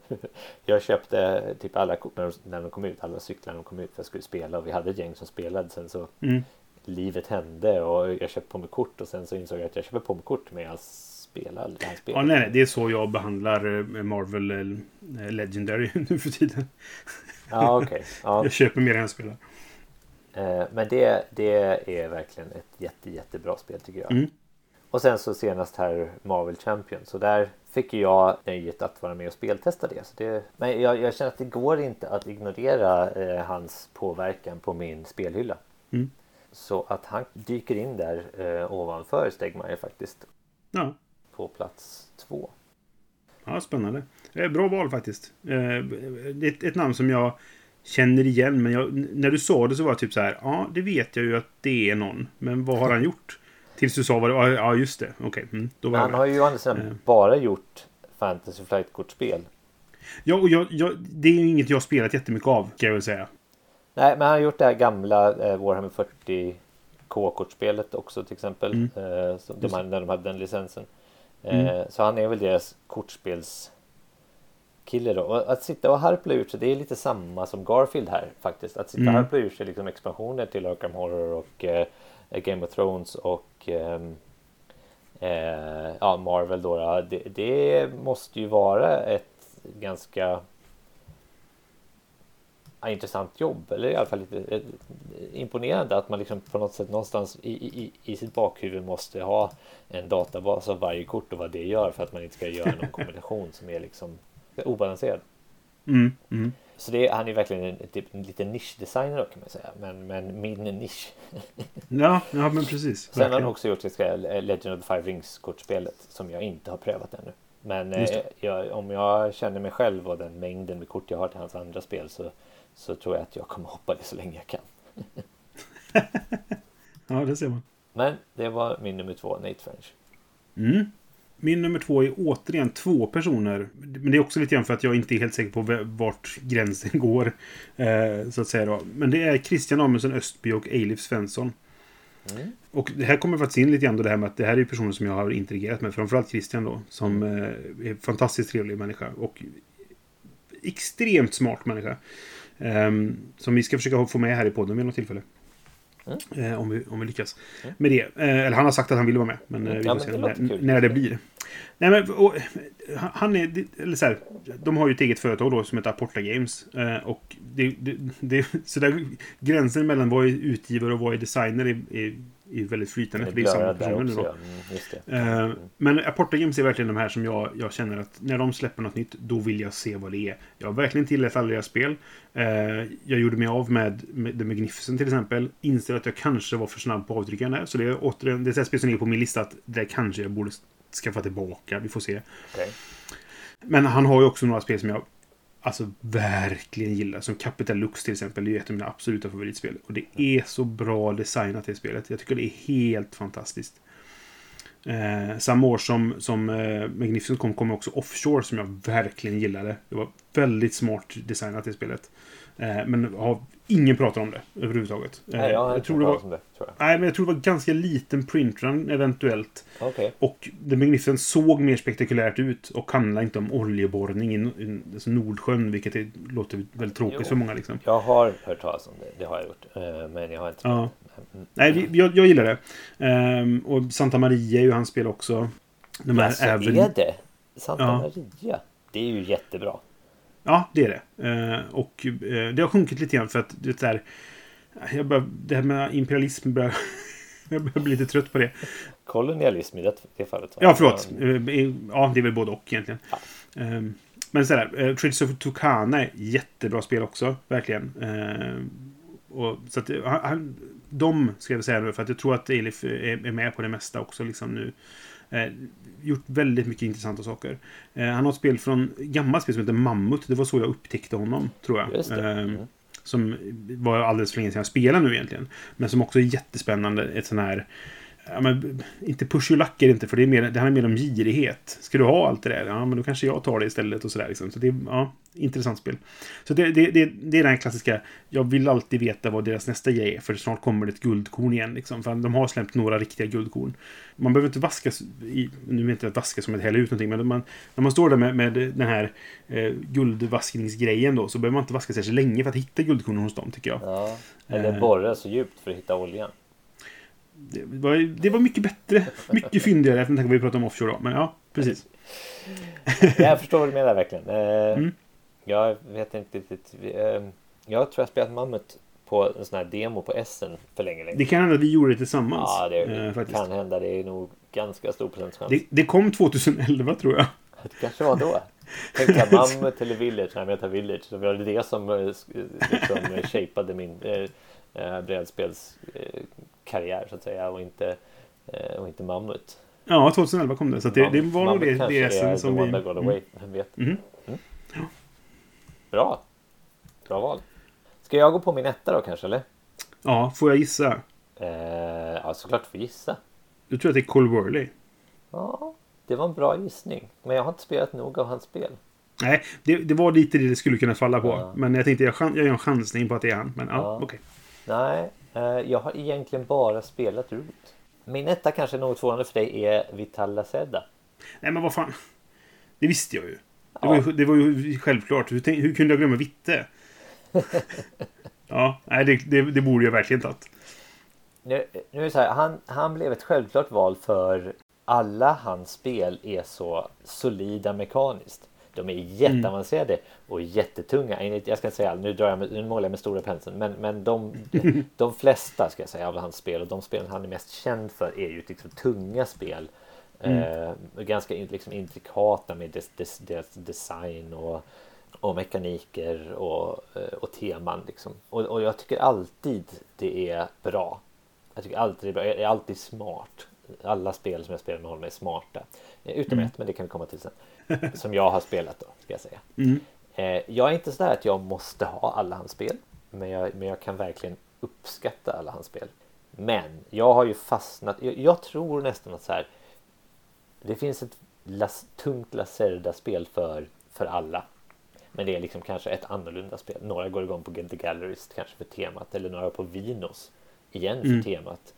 Jag köpte typ alla kort när de- när de kom ut. Alla cyklar när de kom ut för att jag skulle spela. Och vi hade ett gäng som spelade. Sen så Mm. livet hände och jag köpte på mig kort. Och sen så insåg jag att jag köper på mig kort men jag spelar aldrig det här spelet. Ja, nej, nej, det är så jag behandlar eh, Marvel eh, Legendary nu för tiden. Ja okej. Ja. Jag köper mer än jag spelar. Eh, Men det, det är verkligen ett jätte, jättebra spel tycker jag. Mm. Och sen så senast här Marvel Champion. Så där fick jag nöjet att vara med och speltesta det. Så det men jag, jag känner att det går inte att ignorera eh, hans påverkan på min spelhylla. Mm. Så att han dyker in där eh, ovanför Stegmaier faktiskt. Ja. På plats två. Ja, sp- spännande. Eh, bra val faktiskt. Eh, ett, ett namn som jag känner igen, men jag, när du sa det så var jag typ så här. Ja, det vet jag ju att det är någon. Men vad har han gjort? Tills du sa vad det var. Ja, just det. Okej, mm, Men jag han har ju å andra sidan Eh. bara gjort Fantasy Flight-kortspel. Ja, och jag, jag, det är ju inget jag spelat jättemycket av, kan jag väl säga. Nej, men han har gjort det här gamla eh, Warhammer 40K-kortspelet också till exempel. Mm. Eh, de, när de hade den licensen. Eh, Mm. Så han är väl deras kortspelskille då. Och att sitta och harpla ur sig, det är lite samma som Garfield här faktiskt. Att sitta och Mm. harpla ur sig liksom expansioner till Arkham Horror och eh, Game of Thrones och ehm, eh, ja, Marvel då. Det, det måste ju vara ett ganska intressant jobb. Eller i alla fall lite eh, imponerande att man liksom på något sätt någonstans i, i, i sitt bakhuvud måste ha en databas av varje kort och vad det gör för att man inte ska göra någon kombination som är liksom obalanserad. Mm, mm. Så det, han är verkligen en, typ, en liten nischdesigner då kan man säga. Men, men min nisch. Ja, ja, men precis. Sen har han också gjort det säga, Legend of the Five Rings kortspelet som jag inte har prövat ännu. Men eh, jag, om jag känner mig själv och den mängden med kort jag har till hans andra spel så, så tror jag att jag kommer hoppa det så länge jag kan. Ja, det ser man. Men det var min nummer två, Nate French. Mm. Min nummer två är återigen två personer. Men det är också lite grann för att jag inte är helt säker på vart gränsen går. Eh, så att säga då. Men det är Christian Amundsen Östby och Eilif Svensson. Mm. Och det här kommer faktiskt in lite grann då det här med att det här är personer som jag har interagerat med. Framförallt Christian då. Som eh, är en fantastiskt trevlig människa. Och extremt smart människa. Ehm, som vi ska försöka få med här i podden vid något tillfälle. Mm. Eh, om, vi, om vi lyckas med det. Eh, eller han har sagt att han vill vara med. Men eh, vi Ja, får se när, när det blir. Nej, men, och, han är... Eller så här, de har ju ett eget företag då som heter Aporta Games. Och det, det, det, så där, gränsen mellan vad är utgivare och vad är designer är, är, är väldigt flytande. Det är samma personer nu då. Ja. Mm. Eh, men Aporta Games är verkligen de här som jag, jag känner att när de släpper något nytt, då vill jag se vad det är. Jag har verkligen tillät alla deras spel. Eh, jag gjorde mig av med, med The Magnificent till exempel. Inser att jag kanske var för snabb på avtryckaren där. Så det är återigen, det är ett spel som ligger på min lista att det kanske jag borde skaffa tillbaka. Vi får se. Okej. Men han har ju också några spel som jag alltså verkligen gillar. Som Capital Lux till exempel. Det är ett av mina absoluta favoritspel. Och det är så bra designat det spelet. Jag tycker det är helt fantastiskt. Eh, samma år som, som eh, Magnificent kom, kom också Offshore som jag verkligen gillade. Det var väldigt smart designat det spelet. Eh, men har ingen pratar om det överhuvudtaget. Eh, Nej, jag jag tror det var, om det. Tror jag. nej, men jag tror det var ganska liten printrun eventuellt. Okej. Och The Magnificent såg mer spektakulärt ut och handlade inte om oljeborrning i, i alltså Nordsjön, vilket är, låter väldigt tråkigt Jo. för många. Liksom. Jag har hört talas om det. Det har jag gjort. Eh, Men jag har inte Ja. Mm. Nej, jag, jag gillar det. Ehm, och Santa Maria är ju hans spel också. De här Alltså, även... är det? Santa Ja. Maria? Det är ju jättebra. Ja, det är det. Eh, och eh, det har sjunkit lite grann för att det där... Jag börjar, det här med imperialism börjar... jag börjar bli lite trött på det. Kolonialism i det, det fallet. va? Ja, förlåt. Eh, Ja, det är väl både och egentligen. Ja. Ehm, Men sådär, Trids of Tucana är jättebra spel också, verkligen. Ehm, och, så att, eh, han, han, de, ska jag väl säga nu, för att jag tror att Elif är, är med på det mesta också liksom nu. Eh, gjort väldigt mycket intressanta saker. Eh, han har ett spel från, gammalt spel som heter Mammut. Det var så jag upptäckte honom, tror jag. Ehm, Mm. Som var alldeles för länge sedan jag spelade nu egentligen. Men som också är jättespännande. Ett sån här... Ja, men, inte push your luck är det inte, för det, är mer, det handlar mer om girighet. Ska du ha allt det där? Ja, men då kanske jag tar det istället och sådär. Liksom. Så det är ja, intressant spel. Så det, det, det, det är den klassiska, jag vill alltid veta vad deras nästa grej är, för snart kommer det ett guldkorn igen. Liksom. För de har släppt några riktiga guldkorn. Man behöver inte vaska, i, nu menar jag inte att vaska som att hälla ut någonting, men man, när man står där med, med den här eh, guldvaskningsgrejen då, så behöver man inte vaska särskilt länge för att hitta guldkornen hos dem, tycker jag. Ja. Eller borra så djupt för att hitta oljan. Det var, det var mycket bättre. Mycket fyndigare än vad vi pratade om offshore då. Men ja, precis. Jag förstår vad du menar verkligen. Eh, Mm. Jag vet inte riktigt. eh, Jag tror jag spelat Mammut på en sån här demo på Essen för länge, länge. Det kan hända att vi gjorde det tillsammans. Ja, det eh, faktiskt. kan hända. Det är nog ganska stor procentchans. Det, det kom 2011 tror jag. Det kanske var då. Tänkte jag Mammut eller Village? Nej, men jag tar Village. Så var det det som eh, liksom eh, shapeade min eh, eh, brädspelskarriär så att säga och inte, eh, och inte Mammut. Ja, 2011 kom det. Så det, det var nog det, SM som vi... got away. Vem vet? Mhm. Bra. Bra val. Ska jag gå på min etta då kanske eller? Ja, får jag gissa? Eh, ja, såklart får gissa. Du tror att det är Cole Worley? Ja, det var en bra gissning. Men jag har inte spelat nog av hans spel. Nej, det, det var lite det det skulle kunna falla på. Ja. Men jag tänkte jag, jag gör en chansning på att det är han. Men ja, Ja. okej. Nej, eh, jag har egentligen bara spelat Root. Min etta kanske något förvånande för dig är Vital Lacerda. Nej, men vad fan. Det visste jag ju. Det, Ja. var, ju, det var ju självklart. Hur, tänk, hur kunde jag glömma Vitte? ja, nej, det, det, det borde jag verkligen tagit. Nu, nu är det så här, han, han blev ett självklart val för alla hans spel är så solida mekaniskt. De är jätteavancerade och jättetunga. Jag ska inte säga, nu, drar jag med, nu målar jag med stora penseln, men, men de, de flesta ska jag säga av hans spel och de spelen han är mest känd för är ju liksom tunga spel. Eh, ganska liksom intrikata med dess, dess, deras design och, och mekaniker och, eh, och teman. Liksom. Och, och jag tycker alltid det är bra. Jag tycker alltid det är bra. Jag är alltid smart. Alla spel som jag spelar med honom är smarta. Eh, Utom ett, men det kan vi komma till sen. Som jag har spelat då, ska jag säga. Mm. Eh, jag är inte sådär att jag måste ha alla hans spel. Men jag, men jag kan verkligen uppskatta alla hans spel. Men jag har ju fastnat. Jag, jag tror nästan att så här. Det finns ett las, tungt Lacerda-spel för, för alla. Men det är liksom kanske ett annorlunda spel. Några går igång på Get the Gallerist kanske för temat. Eller några på Vinos igen för Mm. temat.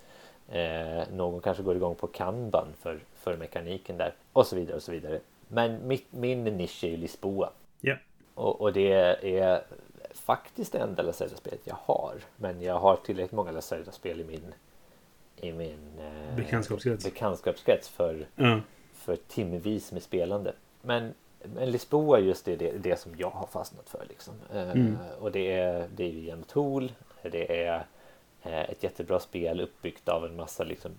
Eh, någon kanske går igång på Kanban för, för mekaniken där. Och så vidare och så vidare. Men mitt, min nisch är ju Lisboa. Ja. Och, och det är faktiskt det enda Lacerda-spelet jag har. Men jag har tillräckligt många Lacerda-spel i min, i min eh, Bekantskapskrets. bekantskapskrets för, Ja. för timvis med spelande. Men, men Lisboa just det, det, det som jag har fastnat för. Liksom. Eh, Mm. Och det är, det är ju Jan Tool. Det är eh, ett jättebra spel uppbyggt av en massa liksom,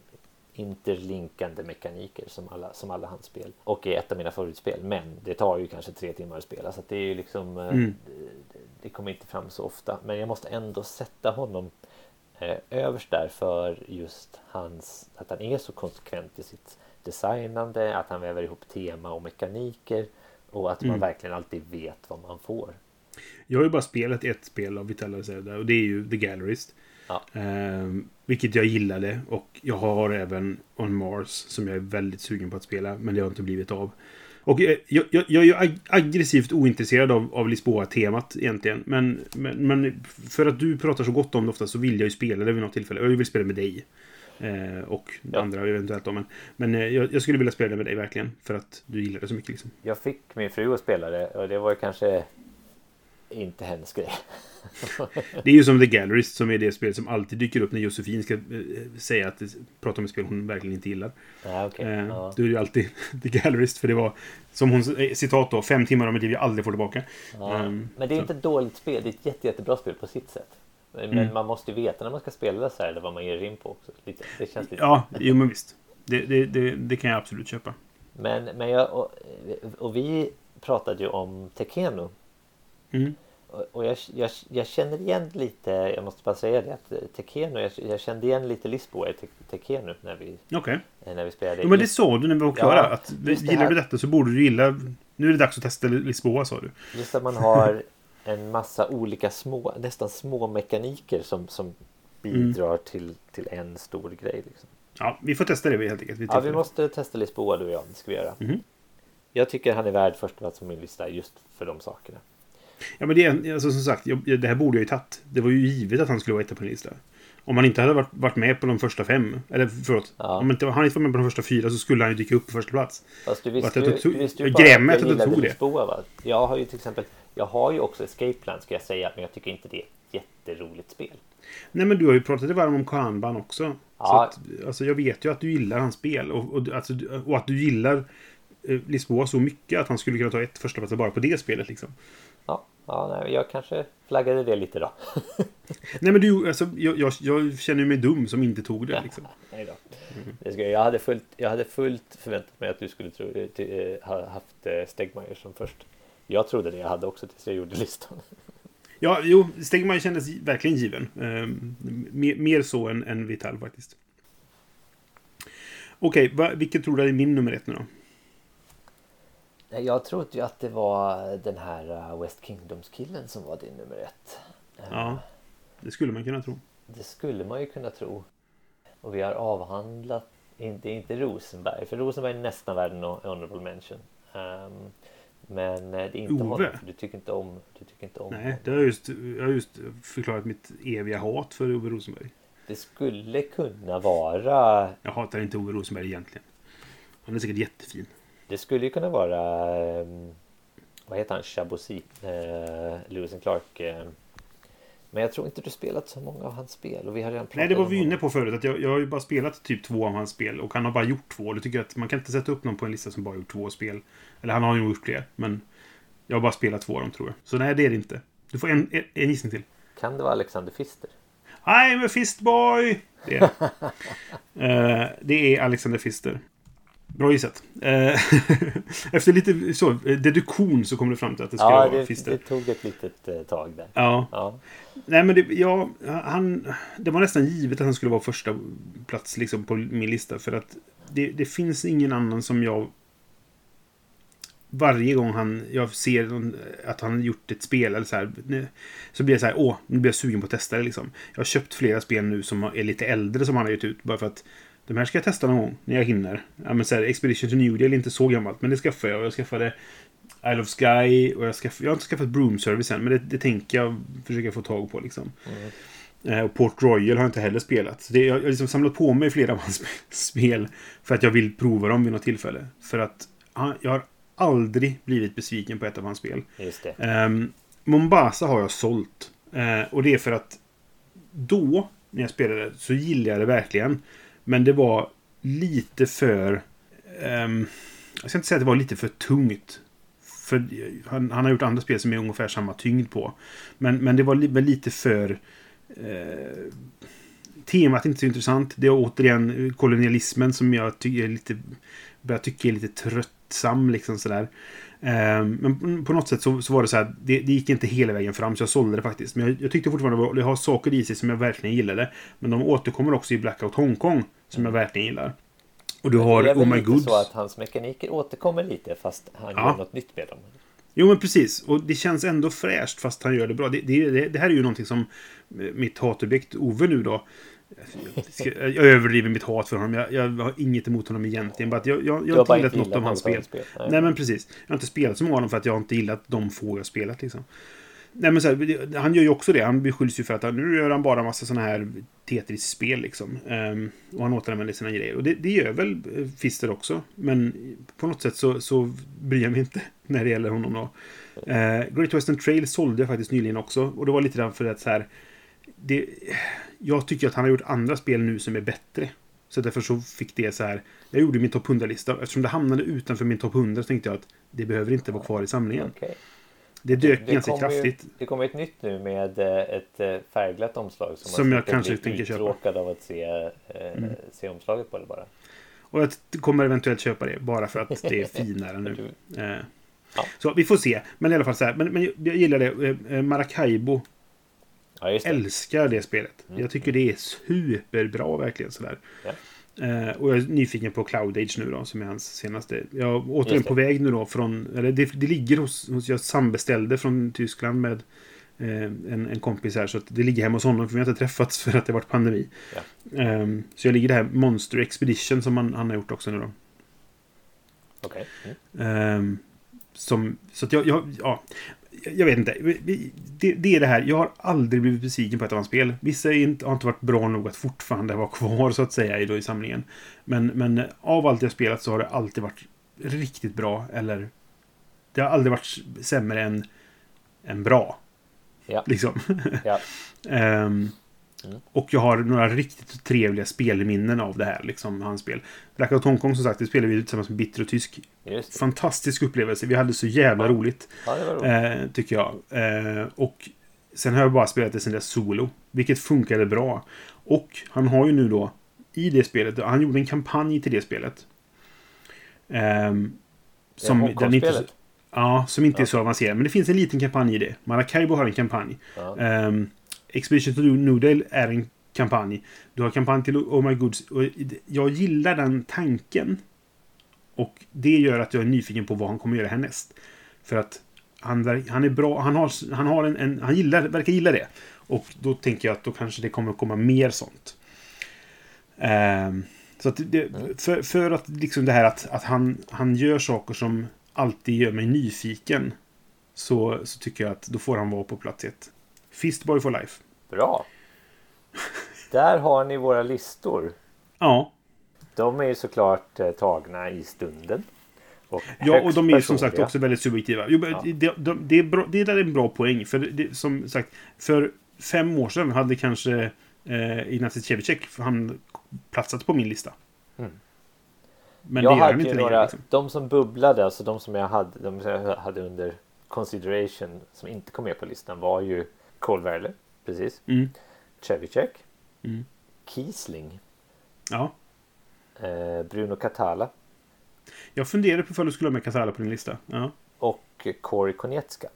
interlinkande mekaniker som alla, som alla hans spel. Och är ett av mina favoritspel. Men det tar ju kanske tre timmar att spela. Så att det är ju liksom eh, Mm. det, det kommer inte fram så ofta. Men jag måste ändå sätta honom eh, överst där för just hans, att han är så konsekvent i sitt designande, att han väver ihop tema och mekaniker och att man Mm. verkligen alltid vet vad man får. Jag har ju bara spelat ett spel av Vitala Lacerda och det är ju The Gallerist. Ja. Ehm, vilket jag gillade. Och jag har även On Mars som jag är väldigt sugen på att spela. Men det har inte blivit av. Och jag, jag, jag jag är aggressivt ointresserad av, av Lisboa-temat egentligen. Men, men, men för att du pratar så gott om det ofta så vill jag ju spela det vid något tillfälle. Jag vill spela med dig. Eh, och Ja. andra eventuellt då. Men, men eh, jag, jag skulle vilja spela det med dig verkligen. För att du gillar det så mycket liksom. Jag fick min fru att spela det och det var kanske inte hennes grej. Det är ju som The Gallerist som är det spel som alltid dyker upp när Josefin ska eh, säga att prata om ett spel hon verkligen inte gillar. Nej, okej. Eh, Ja. Då är det ju alltid The Gallerist för det var som hon eh, citat då, fem timmar av mitt liv jag aldrig får tillbaka. Ja. Ehm, Men det är så. inte ett dåligt spel, det är ett jätte, jättebra spel på sitt sätt. Men Mm. man måste ju veta när man ska spela så här, eller vad man ger in på också. Lite. Det känns lite Ja, jo men visst. Det, det, det, det kan jag absolut köpa. Men, men jag, och, och vi pratade ju om Tekeno. Mm. Och och jag, jag, jag känner igen lite, jag måste bara säga det, att eh, Tekeno, jag, jag kände igen lite Lisboa i Te- Tekeno när vi, Okej. eh, när vi spelade. Ja, men det sa du när vi var klara. Ja, att det gillar här. du detta så borde du gilla... Nu är det dags att testa Lisboa sa du. Just att man har en massa olika små, nästan små mekaniker som, som bidrar till, till en stor grej. Liksom. Ja, vi får testa det helt enkelt. Vi Ja, vi tillfälle. måste testa Lisboa du och jag, det ska vi göra. Mhm. Jag tycker han är värd första plats på min lista just för de sakerna. Ja, men det är, alltså, som sagt, jag, det här borde jag ju tagit. Det var ju givet att han skulle vara etta på en lista. Om han inte hade varit, varit med på de första fem, eller förlåt, Ja. om inte, han inte var med på de första fyra så skulle han ju dyka upp på första plats. Fast du visste ju, tog- du visste ju bara att jag gillade. Lisboa va? Jag har ju till exempel, jag har ju också Escape Plan ska jag säga, men jag tycker inte det är ett jätteroligt spel. Nej, men du har ju pratat dig varm om Kanban också. Så Ja. att, alltså, jag vet ju att du gillar hans spel och, och, alltså, och att du gillar eh, Lisboa så mycket att han skulle kunna ta ett första plats bara på det spelet. Liksom. Ja, ja nej, jag kanske flaggade det lite då. Nej, men du, alltså, jag, jag, jag känner mig dum som inte tog det. Liksom. Nej då. Det ska, jag, hade fullt, jag hade fullt förväntat mig att du skulle tro, eh, ty, eh, ha haft eh, Stegmaier som först. Jag trodde det jag hade också tills jag gjorde listan. Ja, jo, Stegmaier kändes verkligen given. Eh, mer, mer så än, än Vital faktiskt. Okej, okay, vilket tror du är min nummer ett nu då? Jag trodde ju att det var den här uh, West Kingdoms-killen som var din nummer ett. Ja, det skulle man kunna tro. Det skulle man ju kunna tro. Och vi har avhandlat, inte, inte Rosenberg, för Rosenberg är nästan värd en honorable mention. Um, men det är inte Ove. honom, för du tycker inte om, du tycker inte om Nej, det har just, jag har just förklarat mitt eviga hat för Ove Rosenberg. Det skulle kunna vara... Jag hatar inte Ove Rosenberg egentligen. Han är säkert jättefin. Det skulle ju kunna vara... um, Vad heter han? Chabosi? Uh, Lewis and Clark. eh. men jag tror inte du spelat så många av hans spel. Och vi har redan Nej, det var vi inne på förut. Att jag, jag har ju bara spelat typ två av hans spel. Och han har bara gjort två. Då tycker att man kan inte sätta upp någon på en lista som bara gjort två spel. Eller han har ju gjort fler. Men jag har bara spelat två av dem tror jag. Så nej, det är det inte. Du får en, en, en gissning till. Kan det vara Alexander Pfister? I'm a fistboy! Det är, Eh, det är Alexander Fister. Bra gissat. Eh, Efter lite så, eh, deduktion så kom du fram till att det skulle Ja, vara det, Fister. det tog ett litet eh, tag där. Ja. Ja. Nej men det, ja, han, det var nästan givet att han skulle vara första plats liksom på min lista. För att det, det finns ingen annan som jag... Varje gång han, jag ser att han gjort ett spel eller så här. nu- Så blir jag så här, åh, nu blir jag sugen på att testa det liksom. Jag har köpt flera spel nu som är lite äldre som han har gett ut. Bara för att de här ska jag testa någon gång när jag hinner. Ja, men så här, Expedition to New Deal är inte så gammalt, men det skaffade jag. Jag skaffade Isle of Sky och jag, skaff, jag har inte skaffat Broom Service än, men det, det tänker jag försöka få tag på liksom. Eh, och Port Royal har jag inte heller spelat. Så det, jag har liksom samlat på mig flera av hans sp- spel för att jag vill prova dem vid något tillfälle. För att han, jag har aldrig blivit besviken på ett av hans spel. Um, Mombasa har jag sålt. Eh, och det är för att då, när jag spelade, så gillade jag det verkligen. Men det var lite för... Um, jag ska inte säga att det var lite för tungt. För han, han har gjort andra spel som är ungefär samma tyngd på. Men, men det var li, lite för... Uh, temat är inte så intressant. Det är återigen kolonialismen som jag ty- är lite... Börjar tycka är lite trött tröttsam liksom sådär. Eh, Men på något sätt så, så var det så här, det, det gick inte hela vägen fram så jag sålde det faktiskt. Men jag, jag tyckte fortfarande det var- det har saker i sig som jag verkligen gillade. Men de återkommer också i Blackout Hongkong som jag verkligen gillar. Och du har det är Oh My Goods. så att hans mekaniker återkommer lite fast han Ja. gör något nytt med dem. Jo men precis. Och det känns ändå fräscht fast han gör det bra. Det, det, det, det här är ju någonting som mitt hatobjekt Ove nu då. Jag, ska, jag överdriver mitt hat för honom. Jag, jag har inget emot honom egentligen. Bara att jag, jag, jag har inte gillat något av hans spel. spel. Nej. men precis. Jag har inte spelat så många av dem för att jag har inte gillat de få jag spelat liksom. Nej men så här, han gör ju också det. Han beskylls ju för att han, nu gör han bara massa sådana här Tetris-spel liksom. Ehm, och han återanvänder sina grejer. Och det, det gör väl eh, Fister också. Men på något sätt så, så bryr jag mig inte när det gäller honom då. Eh, Great Western Trail sålde jag faktiskt nyligen också. Och det var lite därför att så här. Det, jag tycker att han har gjort andra spel nu som är bättre. Så därför så fick det så här. Jag gjorde min topp 100-lista. Eftersom det hamnade utanför min topp 100 så tänkte jag att det behöver inte vara kvar i samlingen. Okej. Det dök Det ganska kommer ju- kraftigt. Det kommer ett nytt nu med eh, ett eh, färgglatt omslag. Som, Som jag kanske tänker köpa. uttråkad av att se, eh, Mm. se omslaget på det bara. Och jag kommer eventuellt köpa det. Bara för att det är finare nu. Ja. Så vi får se. Men i alla fall så här. Men, men jag gillar det. Maracaibo. Ja. Älskar det spelet. Mm. Jag tycker det är superbra verkligen sådär. Ja. Eh, och jag är nyfiken på Cloud Age nu då, som är hans senaste. Jag är återigen på väg nu då från... Eller det, det ligger hos, hos... Jag sambeställde från Tyskland med eh, en, en kompis här. Så att det ligger hemma hos honom, för vi har inte träffats för att det har varit pandemi. Ja. Eh, så jag ligger det här Monster Expedition som han, han har gjort också nu då. Okej. Mm. Ehm, som, så att jag, jag, ja, jag vet inte. Det, det är det här. Jag har aldrig blivit besviken på ett av hans spel. Vissa inte, har inte varit bra nog att fortfarande vara kvar så att säga i, då, i samlingen. Men, men av allt jag spelat så har det alltid varit riktigt bra. Eller det har aldrig varit sämre än, än bra. Ja. Liksom. Ja. Ehm, Mm. Och jag har några riktigt trevliga spelminnen av det här, liksom, hans spel. Blackout Hongkong, som sagt, det spelade vi tillsammans med Bitter och Tysk. Fantastisk upplevelse. Vi hade så jävla Ja. roligt, Ja, roligt. eh, tycker jag. Eh, och sen har jag bara spelat det sen dess solo, vilket funkade bra. Och han har ju nu då, i det spelet, han gjorde en kampanj till det spelet. Ehm, som, Ja, den inte, ja, som inte är Ja. så avancerad. Men det finns en liten kampanj i det. Maracaibo har en kampanj. Ja. Um, Expedition to Noodle är en kampanj. Du har kampanj till Oh My Goods. Och jag gillar den tanken. Och det gör att jag är nyfiken på vad han kommer göra härnäst. För att han, han är bra. Han, har, han, har en, en, han gillar, verkar gilla det. Och då tänker jag att då kanske det kommer komma mer sånt. Ehm, så att det, för, för att liksom det här att, att han, han gör saker som alltid gör mig nyfiken. Så, så tycker jag att då får han vara på plats ett. Fistboy for life. Bra. Där har ni våra listor. Ja. De är ju såklart eh, tagna i stunden. Och Ja, och de är som sagt också väldigt subjektiva. Jo, Ja. det, de, det, är bra, det där är en bra poäng. För det, som sagt, för fem år sedan hade kanske eh, Ignacy Cevicek han platsat på min lista. Mm. Men jag det gör han inte ju längre. några, Liksom. de som bubblade, alltså de som jag hade, de som jag hade under consideration som inte kom med på listan var ju Cole Werler, precis. Mm. Cevicek. Mm. Kiesling. Ja. Eh, Bruno Catala. Jag funderade på ifall du skulle ha med Casala på din lista. Ja. Och Corey Konietzka.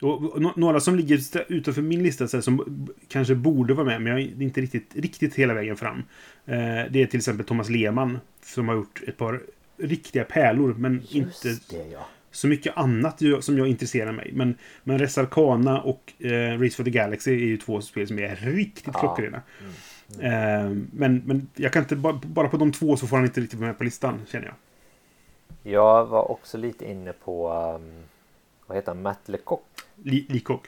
Och, och, nå- några som ligger utanför min lista så här, som kanske borde vara med, men jag är inte riktigt, riktigt hela vägen fram. Eh, det är till exempel Thomas Lehmann som har gjort ett par riktiga pärlor, men Just inte det ja. Så mycket annat som jag intresserar mig. Men, men Res Arcana och eh, Race for the Galaxy är ju två spel som är riktigt Ja. klockrena. Eh, men, men jag kan inte, bara, bara på de två så får han inte riktigt vara med på listan, känner jag. Jag var också lite inne på um, vad heter han? Matt Lecoq. Li, Likok.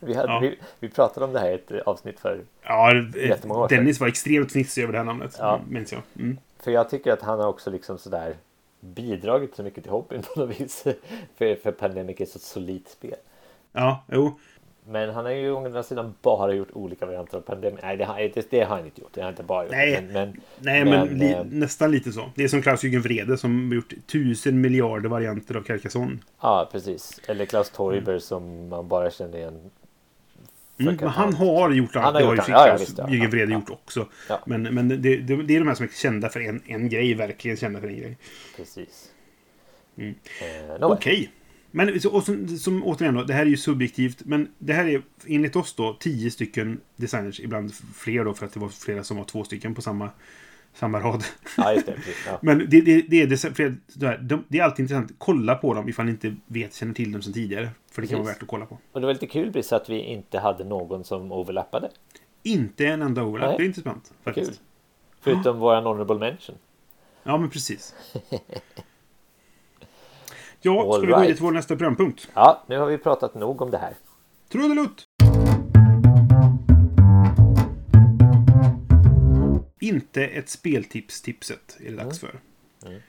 Vi, hade, Ja. vi, vi pratade om det här i ett avsnitt för Ja, Jättemånga år eh, sedan. Dennis var extremt fnissig över det här namnet. Ja. Minns jag. Mm. För jag tycker att han har också liksom sådär bidragit så mycket till hobbyn på något vis. för, för Pandemic är så solidt spel. Ja, jo. Men han har ju å andra sidan bara gjort olika varianter av Pandemic. Nej, det har, det, det har han inte gjort. Det har han inte bara gjort. Nej. Men, men, Nej, men, Men, li, eh, nästan lite så. Det är som Klaus-Jürgen Vrede som har gjort tusen miljarder varianter av Carcassonne. ja, precis. Eller Klaus Teuber som man bara känner igen. Mm, men han har gjort allt. Han har det har gjort ju. Ja, ja, visst, ja. Jürgen Vrede gjort också. Men, men det, det, det är de här som är kända för en, en grej. Verkligen kända för en grej. Precis. Mm. Eh. Okej. Men så- och som, som återigen då, det här är ju subjektivt. Men det här är enligt oss då tio stycken designers. Ibland fler då för att det var flera som var två stycken på samma, samma rad. Ja, just det. Ja. Men det, det, det, är, det, är alltid intressant. Kolla på dem ifall ni inte vet, känner till dem sedan tidigare. För det kan vara värt att kolla på. Och det var lite kul Brice att vi inte hade någon som overlappade. Inte en enda overlap. Nej. Det är intressant. Faktiskt. Kul. Förutom våran honorable mention. Ja, men precis. Ja, All ska vi gå in till vår nästa programpunkt? Ja, nu har vi pratat nog om det här. Trudelutt! Inte ett speltips-tipset är det dags för. Mm,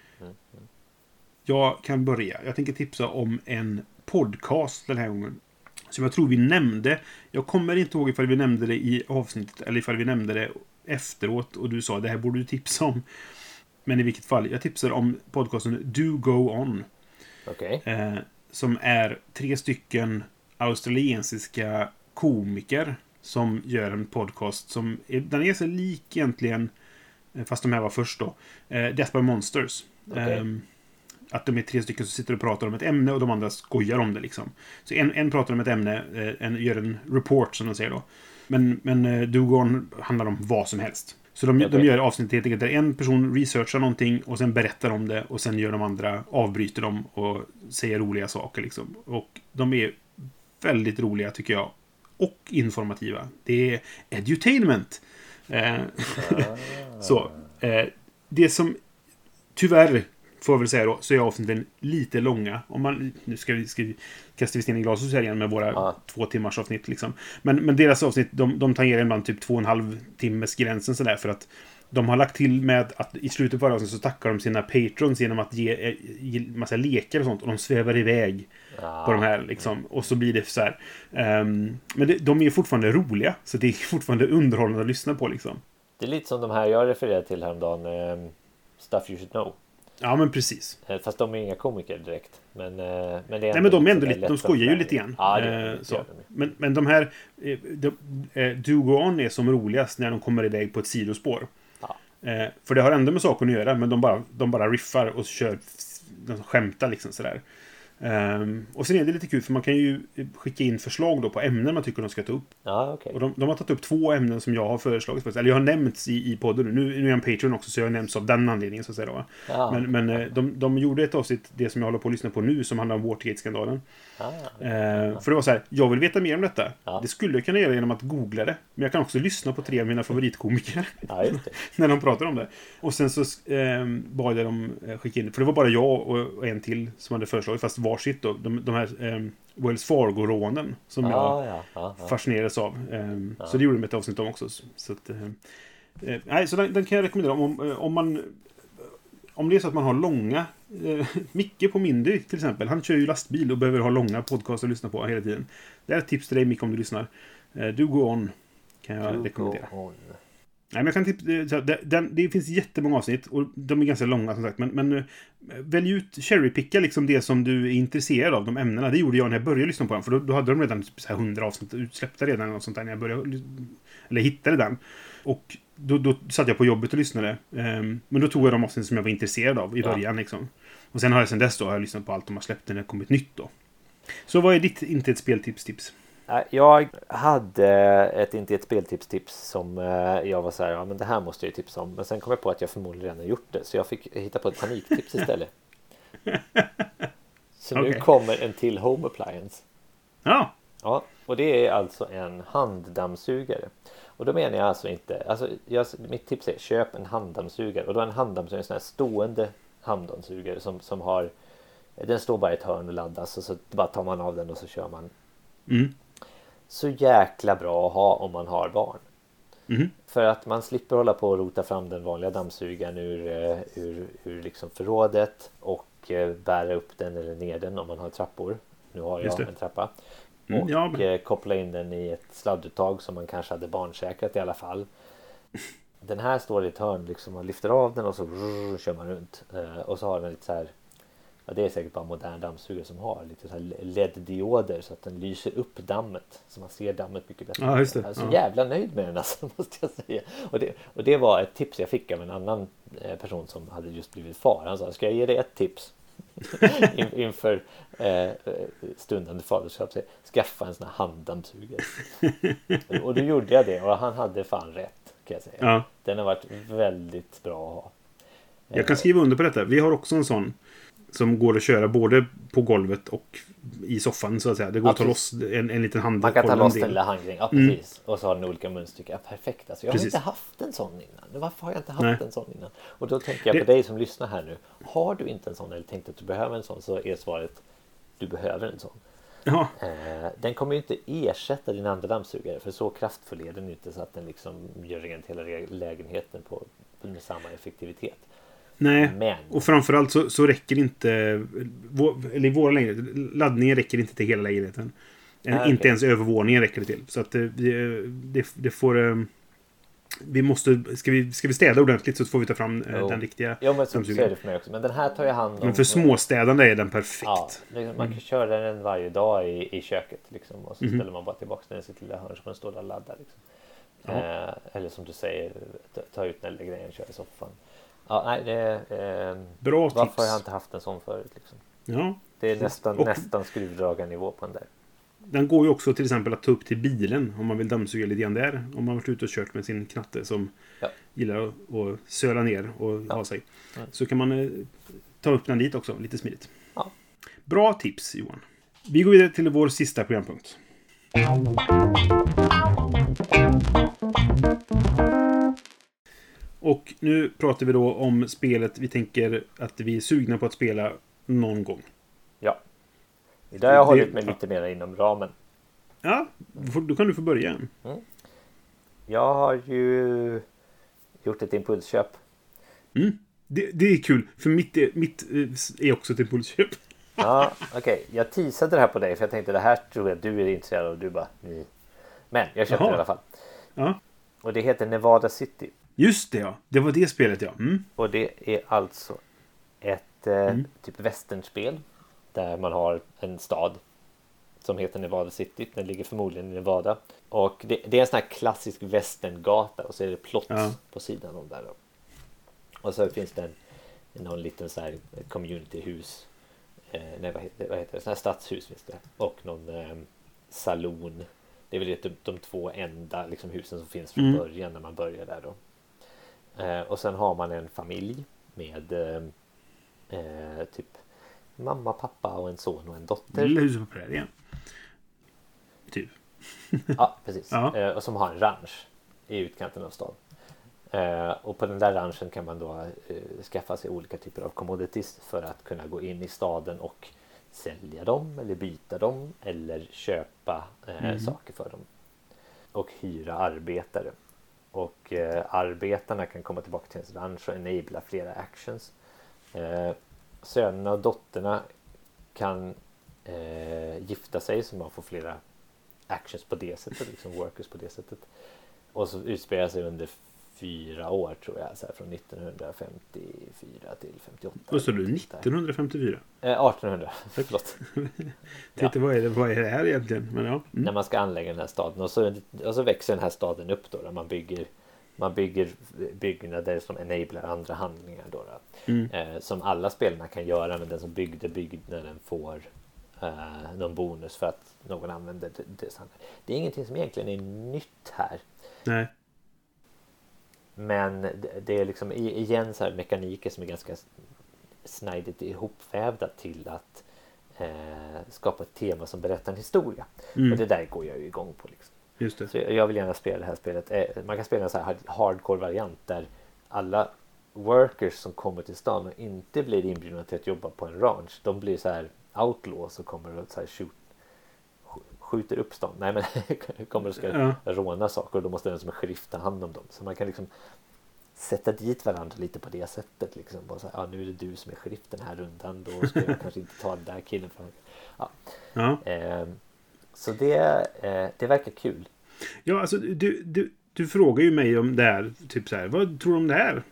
Jag kan börja. Jag tänker tipsa om en podcast den här gången. Som jag tror vi nämnde. Jag kommer inte ihåg ifall vi nämnde det i avsnittet eller ifall vi nämnde det efteråt och du sa det här borde du tipsa om. Men i vilket fall, jag tipsar om podcasten Do Go On. Okej. Eh, som är tre stycken australiensiska komiker som gör en podcast som är, den är så lik egentligen, eh, fast de här var först då, eh, Death by Monsters. Okej. Ehm, att de är tre stycken som sitter och pratar om ett ämne och de andra skojar om det liksom. Så en, en pratar om ett ämne, eh, en gör en report som de säger då. Men, men eh, Do Go On handlar om vad som helst. Så de, de gör avsnitt helt enkelt där en person researchar någonting och sen berättar om det och sen gör de andra, avbryter dem och säger roliga saker liksom. Och de är väldigt roliga tycker jag. Och informativa. Det är edutainment. Eh, så. Eh, det som tyvärr får jag väl säga då, så är avsnitten lite långa. Om man, nu ska vi, ska vi, kastar vi sten i glashus här igen med våra Ja. två timmars avsnitt. Liksom. Men, men deras avsnitt, de, de tangerar ibland typ två och en halv timmes gränsen sådär för att de har lagt till med att i slutet på varje avsnitt så tackar de sina patrons genom att ge, eh, ge massa lekar och sånt och de svävar iväg Ja. på de här liksom. Och så blir det så här. ehm, men det, de är fortfarande roliga. Så det är fortfarande underhållande att lyssna på liksom. Det är lite som de här jag refererade till häromdagen. Eh, Stuff you should know. Ja, men precis. Eh, Fast de är inga komiker direkt. Men, eh, men det är Nej, men de är ändå lite, de skojar ju lite grann. Ja, Eh, så. Men, men de här, de, Do Go On är som roligast när de kommer iväg på ett sidospår. Ja. För det har ändå med saker att göra, men de bara, de bara riffar och kör, de skämtar liksom sådär. Ehm, och sen är det lite kul för man kan ju skicka in förslag då på ämnen man tycker de ska ta upp. Ja, okej. Och de, de har tagit upp två ämnen som jag har föreslagit. Eller jag har nämnts i, i podden nu. nu. Nu är jag en Patreon också så jag har nämnts av den anledningen så att säga. Ja. Men, men eh, de, de gjorde ett avsnitt, det som jag håller på att lyssna på nu, som handlar om Watergate-skandalen. Ah, Eh, för det var så här, jag vill veta mer om detta. Det skulle jag kunna göra genom att googla det. Men jag kan också lyssna på tre av mina favoritkomiker. när de pratar om det. Och sen så eh, bad jag dem eh, skicka in, för det var bara jag och, och en till som hade föreslagit, fast varsitt då. De, de här eh, Wells Fargo-rånen som jag Ja, ja, ja, av. Eh, Så det gjorde de ett avsnitt om också. Så, att, eh, eh, nej, så den, den kan jag rekommendera om, om, eh, om man om det är så att man har långa... Eh, Micke på Mindy till exempel. Han kör ju lastbil och behöver ha långa podcast att lyssna på hela tiden. Det är ett tips till dig Micke om du lyssnar. Eh, du go on. Kan jag rekommendera. går on. Nej, men jag kan tipsa, eh, det, den, det finns jättemånga avsnitt och de är ganska långa som sagt. Men, men eh, välj ut, cherrypicka liksom det som du är intresserad av, de ämnena. Det gjorde jag när jag började lyssna på dem. För då, då hade de redan typ så här 100 avsnitt utsläppta redan. Och sånt där, när jag började, eller hittade den. Och då, då satt jag på jobbet och lyssnade. Ehm, men då tog jag de avsnitt som jag var intresserad av i Ja. början. Liksom. Och sen har jag sen dess då har jag lyssnat på allt de har släppt när det kommit nytt då. Så vad är ditt inte ett speltips-tips? Jag hade ett inte ett speltips-tips som eh, jag var så här, ja men det här måste jag ju tipsa om. Men sen kom jag på att jag förmodligen redan gjort det. Så jag fick hitta på ett paniktips istället. Så nu Okej. kommer en till Home Appliance. Ja, Ja, och det är alltså en handdammsugare. Och då menar jag alltså inte, alltså jag, mitt tips är köp en handdammsugare. Och då är en handdammsugare en sån här stående handdammsugare som, som har, den står bara i ett hörn och laddas och så bara tar man av den och så kör man. mm. Så jäkla bra att ha om man har barn. Mhm. För att man slipper hålla på och rota fram den vanliga dammsugaren ur, eh, ur, ur liksom förrådet och eh, bära upp den eller ner den om man har trappor. Nu har jag en trappa. Mm, Och ja, men- eh, koppla in den i ett sladduttag som man kanske hade barnsäkrat i alla fall. Den här står i ett hörn liksom. Man lyfter av den och så rrr, kör man runt. Och så har den lite så här. Ja, det är säkert bara modern dammsugare som har lite så här LED-dioder så att den lyser upp dammet. Så man ser dammet mycket bättre. Ja, just det. Jag är så Ja. jävla nöjd med den alltså, måste jag säga. Och det, och det var ett tips jag fick av en annan eh, person som hade just blivit far. Han sa, ska jag ge dig ett tips? In, inför eh, stundande faderskap. Skaffa en sån här handdammsugare. och, och då gjorde jag det och han hade fan rätt. Kan jag säga. ja. Den har varit väldigt bra att ha. Jag kan skriva under på detta. Vi har också en sån. Som går att köra både på golvet och i soffan så att säga. Det går Ja, att ta loss en, en liten hand. Man kan ta loss den lilla handgrejen. Ja Mm. precis. Och så har den olika munstycken. Ja, perfekt. Alltså, jag Precis. har inte haft en sån innan. Varför har jag inte haft Nej. en sån innan? Och då tänker jag Det- på dig som lyssnar här nu. Har du inte en sån eller tänkt att du behöver en sån så är svaret du behöver en sån. Ja, Eh, den kommer ju inte ersätta din andra dammsugare för så kraftfull är den inte så att den liksom gör rent hela lägenheten på, med samma effektivitet. Nej. Men Och framförallt så, så räcker inte... Vår, eller i våra lägenheter, laddningen räcker inte till hela lägenheten. En, Nej, okej. Inte ens övervåningen räcker det till. Så att eh, vi, eh, det, det får... eh, Vi måste... Ska vi, ska vi städa ordentligt så får vi ta fram Jo. den riktiga Ja men så, så är det för mig också. Men den här tar jag hand om. Men för småstädande är den perfekt. Ja, det- man kan köra den varje dag i, i köket liksom, och så Mhm. ställer man bara tillbaka den i sitt lilla hörn så får den stå där och ladda. Liksom. Ja. Eh, eller som du säger, ta, ta ut den lilla grejen och köra i soffan. Ja, nej, det, eh, Bra varför tips. har jag inte haft en sån förut? Liksom? Ja. Det är nästan, Och- nästan skruvdragarnivå på den där. Den går ju också till exempel att ta upp till bilen om man vill dammsuga lite grann där. Om man varit ute och kört med sin knatte som Ja. gillar att, att söla ner och Ja. ha sig. Mm. Så kan man eh, ta upp den dit också, lite smidigt. Ja. Bra tips Johan. Vi går vidare till vår sista programpunkt. Och nu pratar vi då om spelet vi tänker att vi är sugna på att spela någon gång. Ja. Där har jag hållit mig lite mer inom ramen. Ja, då kan du få börja. Jag har ju gjort ett impulsköp. Mm. Det, det är kul, för mitt, är- mitt eh, är också ett impulsköp. Ja, okej. Jag teasade det här på dig för jag tänkte det här tror jag du är intresserad av. Du bara, nej. Men jag köpte Jaha. det i alla fall. Ja. Och det heter Nevada City. Just det, ja. Det var det spelet, ja. Mm. Och det är alltså ett eh, Mm. typ västernspel. Där man har en stad som heter Nevada City. Den ligger förmodligen i Nevada. Och det, det är en sån här klassisk västerngata och så är det plots Ja. på sidan om där. Då. Och så finns det en, någon liten så här communityhus eh, nej vad heter, vad heter det, sådana här stadshus finns det. Och någon eh, saloon. Det är väl de, de två enda liksom, husen som finns från Mm. början när man börjar där då. Eh, och sen har man en familj med eh, eh, typ mamma, pappa och en son och en dotter. Lilla huset på prärien. Typ. Ja, precis. Ja. Eh, och som har en ranch i utkanten av stan. Eh, och på den där ranchen kan man då eh, skaffa sig olika typer av commodities för att kunna gå in i staden och sälja dem eller byta dem eller köpa eh, Mm. saker för dem. Och hyra arbetare. Och eh, arbetarna kan komma tillbaka till ens ranch och enabla flera actions. Eh, sönerna och dotterna kan eh, gifta sig så man får flera actions på det sättet, liksom workers på det sättet. Och så utspelar sig under fyra år tror jag, så här, från 1954 till 58. Vad sa du? 1954? Eh, 1800, förlåt. Tänkte, vad, är det, vad är det här egentligen? Men ja. När Mm. man ska anlägga den här staden och så, och så växer den här staden upp då, där man bygger man bygger byggnader som enablar andra handlingar då, då. Mm. Eh, som alla spelarna kan göra men den som byggde byggnaden får eh, någon bonus för att någon använder det, det. Det är ingenting som egentligen är nytt här. Nej. Men det- är liksom igen så här mekaniker som är ganska snajdigt ihopvävda till att eh, skapa ett tema som berättar en historia. Mm. Och det där går jag ju igång på. Liksom. Just det. Så jag vill gärna spela det här spelet. Eh, Man kan spela en så här hard- hardcore variant där alla workers som kommer till stan och inte blir inbjudna till att jobba på en ranch. De blir så här outlaws och kommer och så här shoot, sk- skjuter upp stan. Nej men kommer och ska Ja. råna saker och då måste den som är sheriff ta hand om dem. Så man kan liksom sätta dit varandra lite på det sättet. Liksom. Bara så här, ja, nu är det du som är sheriff den här rundan. Då ska jag kanske inte ta den där killen. För... Ja. Ja. Ehm, så det, eh, det verkar kul. Ja, alltså du, du, du frågar ju mig om det här. Typ så här, vad tror du om det här?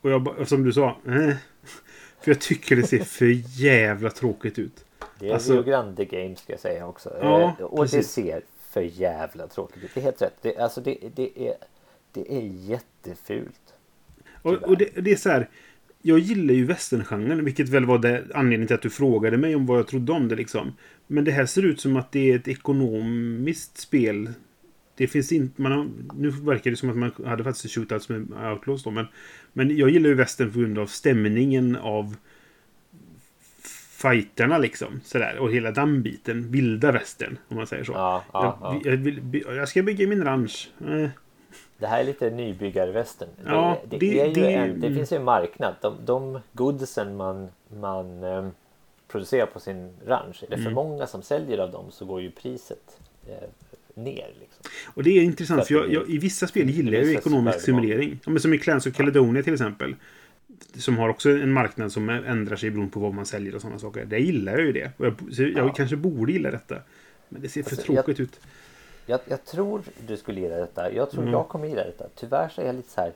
Och jag som du sa, eh. För jag tycker det ser för jävla tråkigt ut. Det är Alltså- Rio Grande Games ska jag säga också. Ja, Eh, och det precis. ser för jävla tråkigt ut. Det är helt rätt. Det, alltså det, det, är, det är jättefult. Och, och det, det är så här. Jag gillar ju westerngenren, vilket väl var det anledningen till att du frågade mig om vad jag trodde om det liksom. Men det här ser ut som att det är ett ekonomiskt spel. Det finns inte, man har, nu verkar det som att man hade faktiskt shootouts med Outlaws då, men, men jag gillar ju western på grund av stämningen av fighterna liksom. Sådär. Och hela den biten. Vilda västern, om man säger så. Ja, ja, ja. jag, jag, vill, by- jag ska bygga min ranch. Eh, Det här är lite nybyggarvästern. Ja, det, det, det- det- en, det finns ju en marknad. De, de goodsen man, man eh, producerar på sin ranch. Är det för Mm. många som säljer av dem så går ju priset eh, ner. Liksom. Och det är intressant för jag, jag, i vissa spel gillar jag ju ekonomisk simulering. Ja, men som i Clans of Caledonia till exempel. Som har också en marknad som ändrar sig beroende på vad man säljer och sådana saker. Det gillar jag ju det. Och jag, jag Ja. kanske borde gilla detta. Men det ser för Alltså, jag- tråkigt ut. Jag, jag tror du skulle gilla detta. Jag tror Mm. jag kommer gilla detta. Tyvärr så är jag lite så här.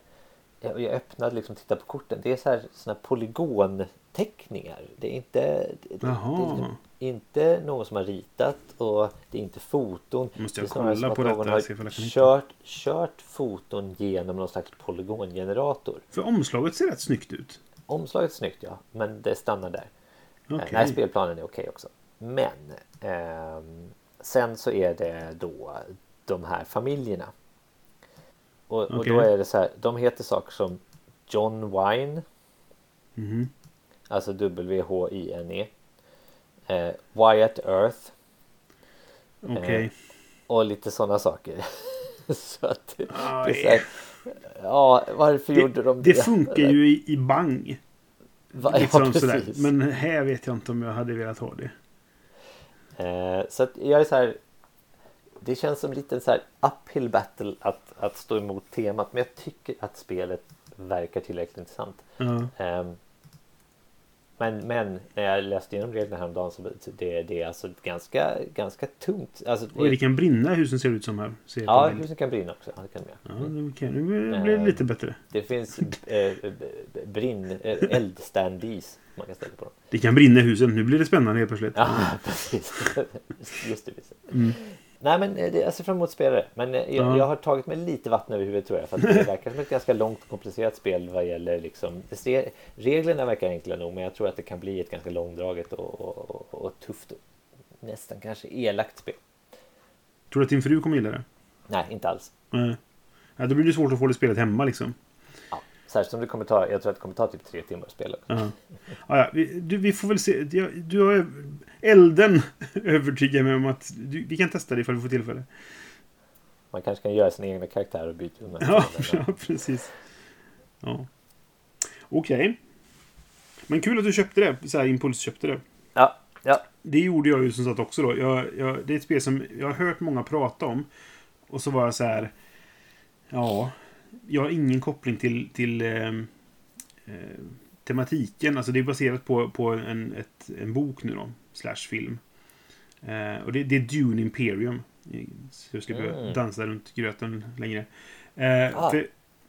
Jag, jag öppnade liksom titta på korten. Det är så här såna här polygonteckningar. Det är inte. Det, det, det är Jaha. Inte någon som har ritat och det är inte foton. Måste det är jag kolla som på att någon detta, har jag kan hitta. kört, kört foton genom någon slags polygongenerator. För omslaget ser rätt snyggt ut. Omslaget är snyggt ja, men det stannar där. Eh, Okej. Nej, spelplanen är okej också. Men ehm, sen så är det då de här familjerna. Och, och Okej. då är det så här, de heter saker som John Wine, Mhm. alltså W-H-I-N-E. Eh, Wyatt Earth Okej. Eh, och lite sådana saker. så att det, Ah, det är Ja, varför gjorde de det det? funkar ju i, i bang. Va, Liksom ja, sådär. Men här vet jag inte om jag hade velat ha det. Eh, så att jag är så här. Det känns som en liten så här uphill battle att, att stå emot temat. Men jag tycker att spelet verkar tillräckligt intressant. Ja. Ehm, men, men när jag läste igenom reglerna häromdagen så det, det är alltså ganska, ganska tungt. Alltså, det, Oj, det kan brinna husen ser det ut som här. Ser ja, bild. husen kan brinna också. Ja, det kan de göra. Ja, det kan, nu blir det Eh, lite bättre. Det finns eh, b- brinn, eh, eldstandies man kan ställa på dem. Det kan brinna i husen. Nu blir det spännande helt plötsligt. Ja, precis. Just det. Precis. Mm. Nej men eh, det, jag ser fram emot spelare. Men eh, jag, Ja. jag har tagit mig lite vatten över huvudet tror jag. För att det verkar som ett ganska långt och komplicerat spel vad gäller liksom. ser- Reglerna verkar enkla nog men jag tror att det kan bli ett ganska långdraget och, och, och, och tufft. Nästan kanske elakt spel. Tror du att din fru kommer gilla det? Nej, inte alls. Nej. Ja, då blir det svårt att få det spelet hemma liksom. Ja, särskilt som det kommer ta, jag tror att det kommer ta typ tre timmar att spela. Ja. Ja, ja, vi, du, vi får väl se. Du har elden övertygar mig om att du, vi kan testa det ifall vi får tillfälle. Man kanske kan göra sina egna karaktärer och byta undan. Ja, ja precis. Ja. Okej. Men kul att du köpte det. Så här impulsköpte det. ja, ja. Det gjorde jag ju som sagt också då. Jag, jag, det är ett spel som jag har hört många prata om. Och så var jag så här. Ja, jag har ingen koppling till, till ehm, eh, tematiken. Alltså det är baserat på, på en, ett, en bok nu då. Slash film. Eh, och det, det är Dune Imperium. Så jag ska Mm. dansa runt gröten längre. Eh, Ah. för,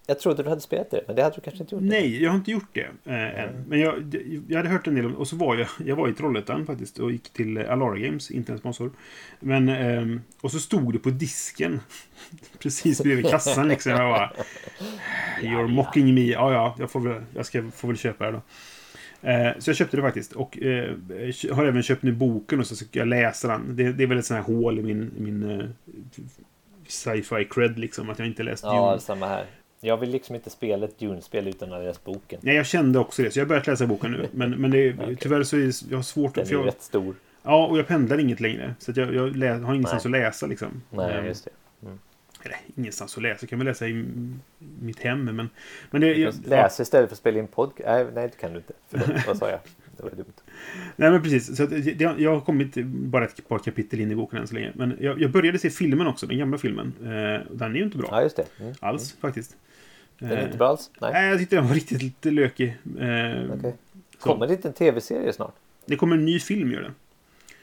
Jag trodde du hade spelat det, men det hade du kanske inte gjort. Nej, jag har inte gjort det eh, än. Men jag, jag hade hört en del om Och så var jag, jag var i Trollhättan faktiskt och gick till eh, Alara Games, inte en sponsor. Men, ehm, och så stod det på disken. Precis bredvid kassan liksom. Jag bara, You're mocking me. Ja, ja, jag får väl, jag ska, får väl köpa det då. Eh, så jag köpte det faktiskt. Och eh, har även köpt nu boken och så ska jag läsa den. Det, det är väl ett sånt här hål i min, min eh, sci-fi cred liksom. Att jag inte läst Ja, Dune. samma här. Jag vill liksom inte spela ett Dune-spel utan att ha läst boken. Nej, jag kände också det. Så jag har börjat läsa boken nu. Men, men det, Okej. tyvärr så är det, jag har svårt Den är För jag, rätt stor. ja, och jag pendlar inget längre. Så jag, jag lä, har ingenstans Nej. att läsa liksom. Nej, Ehm, just det. Eller ingenstans att läsa. Jag kan väl läsa i mitt hem. Men, men det, jag, läsa istället för att spela in podcast. Nej, nej, det kan du inte. Förlåt, vad sa jag? Det var dumt. Nej, men precis. Så det, jag har kommit bara ett par kapitel in i boken än så länge. Men jag, jag började se filmen också. Den gamla filmen. Eh, den är ju inte bra. Ja, just det. Mm. Alls, faktiskt. Den är Eh, inte bra alls? Nej. Nej, jag tyckte den var riktigt lite lökig. Eh, så. Kommer det inte en tv-serie snart? Det kommer en ny film, gör det.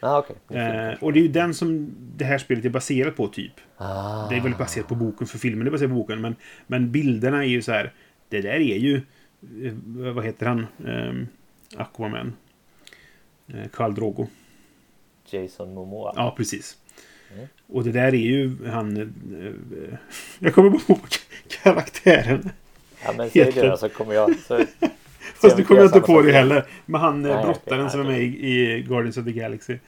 Ah, får Eh, och det är ju den som det här spelet är baserat på, typ. Ah. Det är väl baserat på boken, för filmen är baserad på boken. Men, men bilderna är ju så här. Det där är ju... eh, Vad heter han? Um, Aquaman. Uh, Khal Drogo. Jason Momoa. Ja, precis. Mm. Och det där är ju han... eh, jag kommer bara ihåg karaktären. Ja, men säg det då så kommer jag. Så... Fast nu kommer jag inte på det heller. Men han Nej, Nej, brottaren nej, som är med i, i Guardians of the Galaxy.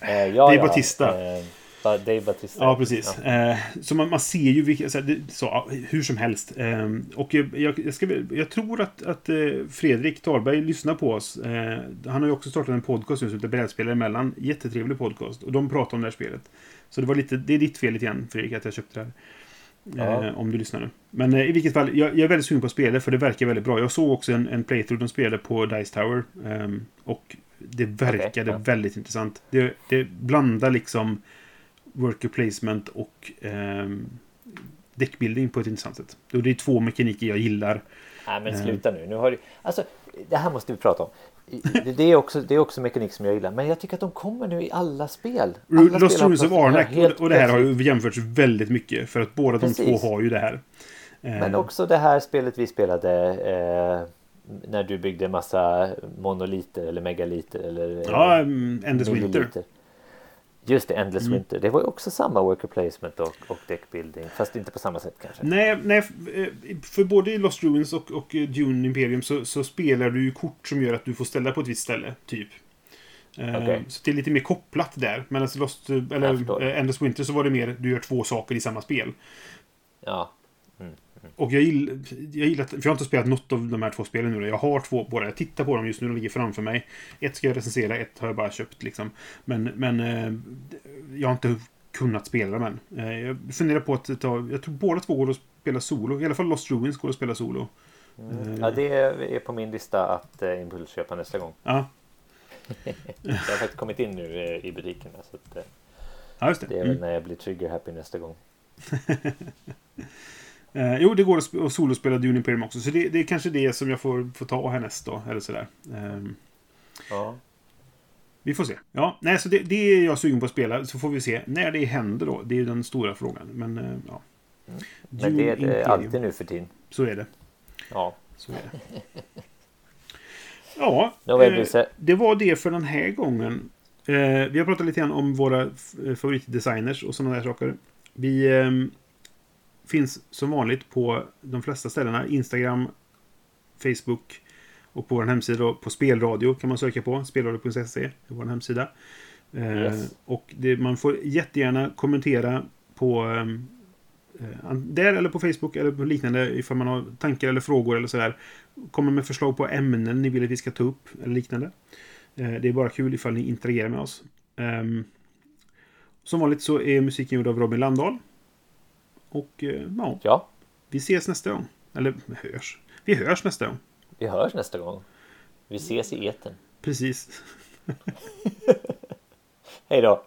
Eh, ja, Dave ja, Bautista. Eh, Dave Batista. Ja, precis. Eh, så man, man ser ju vilka, så, här, det, så ja, hur som helst. Eh, och jag, jag, ska, jag tror att, att eh, Fredrik Tarberg lyssnar på oss. Eh, han har ju också startat en podcast nu som heter Brädspelare emellan. Jättetrevlig podcast. Och de pratar om det här spelet. Så det var lite, det är ditt fel lite grann Fredrik att jag köpte det här. Ja. Eh, om du lyssnar nu. Men eh, i vilket fall, jag, jag är väldigt sugen på att spela för det verkar väldigt bra. Jag såg också en, en playthrough de spelade på Dice Tower. ehm, och det verkade ja. väldigt intressant. Det, det blandar liksom worker placement och ehm, deckbuilding på ett intressant sätt. Och det är två mekaniker jag gillar. Nej men Eh. sluta nu. nu har du... Alltså, det här måste vi prata om. Det, det, är också, det är också mekanik som jag gillar. Men jag tycker att de kommer nu i alla spel. Alla Lost spel Ruins of Arnak och, och det här har ju jämförts väldigt mycket. För att båda de Precis. två har ju det här. Eh, Men också det här spelet vi spelade eh, när du byggde massa monoliter eller megaliter eller eh, Ja, um, Endless Winter. Just det, Endless Mm. Winter. Det var ju också samma worker placement och, och deckbuilding. Fast inte på samma sätt kanske. Nej, nej, eh, för både i Lost Ruins och, och Dune Imperium så, så spelar du ju kort som gör att du får ställa på ett visst ställe, typ. Eh, Okej. Så det är lite mer kopplat där. Men alltså Lost, eller eh, Endless Winter så var det mer du gör två saker i samma spel. Ja, Och jag gillar, jag gillar, för jag har inte spelat något av de här två spelen nu. Jag har två båda. Jag tittar på dem just nu, de ligger framför mig. Ett ska jag recensera, ett har jag bara köpt liksom. Men, men eh, jag har inte kunnat spela dem än. Eh, jag funderar på att ta, jag tror båda två går att spela solo. I alla fall Lost Ruins går att spela solo. mm. ja det är på min lista att eh, impulsköpa nästa gång. Ja, Jag har faktiskt kommit in nu eh, i butikerna. Så att, eh, ja det. det är väl Mm. när jag blir trigger happy nästa gång. Eh, jo, det går att, sp- att solospela Dune Imperium också. Så det, det är kanske det som jag får, får ta härnäst då. Eller sådär. Ehm, Ja. Vi får se. Ja, nej, så det, det är jag sugen på att spela. Så får vi se när det händer då. Det är ju den stora frågan. Men eh, ja. Men det är det Imperium. alltid nu för tiden. Så är det. Ja. Så är det. Ja, eh, det var det för den här gången. Eh, vi har pratat lite grann om våra favoritdesigners och sådana där saker. Vi ehm, finns som vanligt på de flesta ställena. Instagram, Facebook och på vår hemsida på spelradio kan man söka på. Spelradio.se är vår hemsida. Eh, Yes. Och det, man får jättegärna kommentera på ehm, eh, där eller på Facebook eller på liknande ifall man har tankar eller frågor eller sådär. Kommer med förslag på ämnen ni vill att vi ska ta upp eller liknande. Eh, Det är bara kul ifall ni interagerar med oss. Ehm, Som vanligt så är musiken gjord av Robin Landahl. Och eh, ja, Ja, vi ses nästa gång. Eller hörs. Vi hörs nästa gång. vi hörs nästa gång. Vi ses i etern. Precis. Hej då!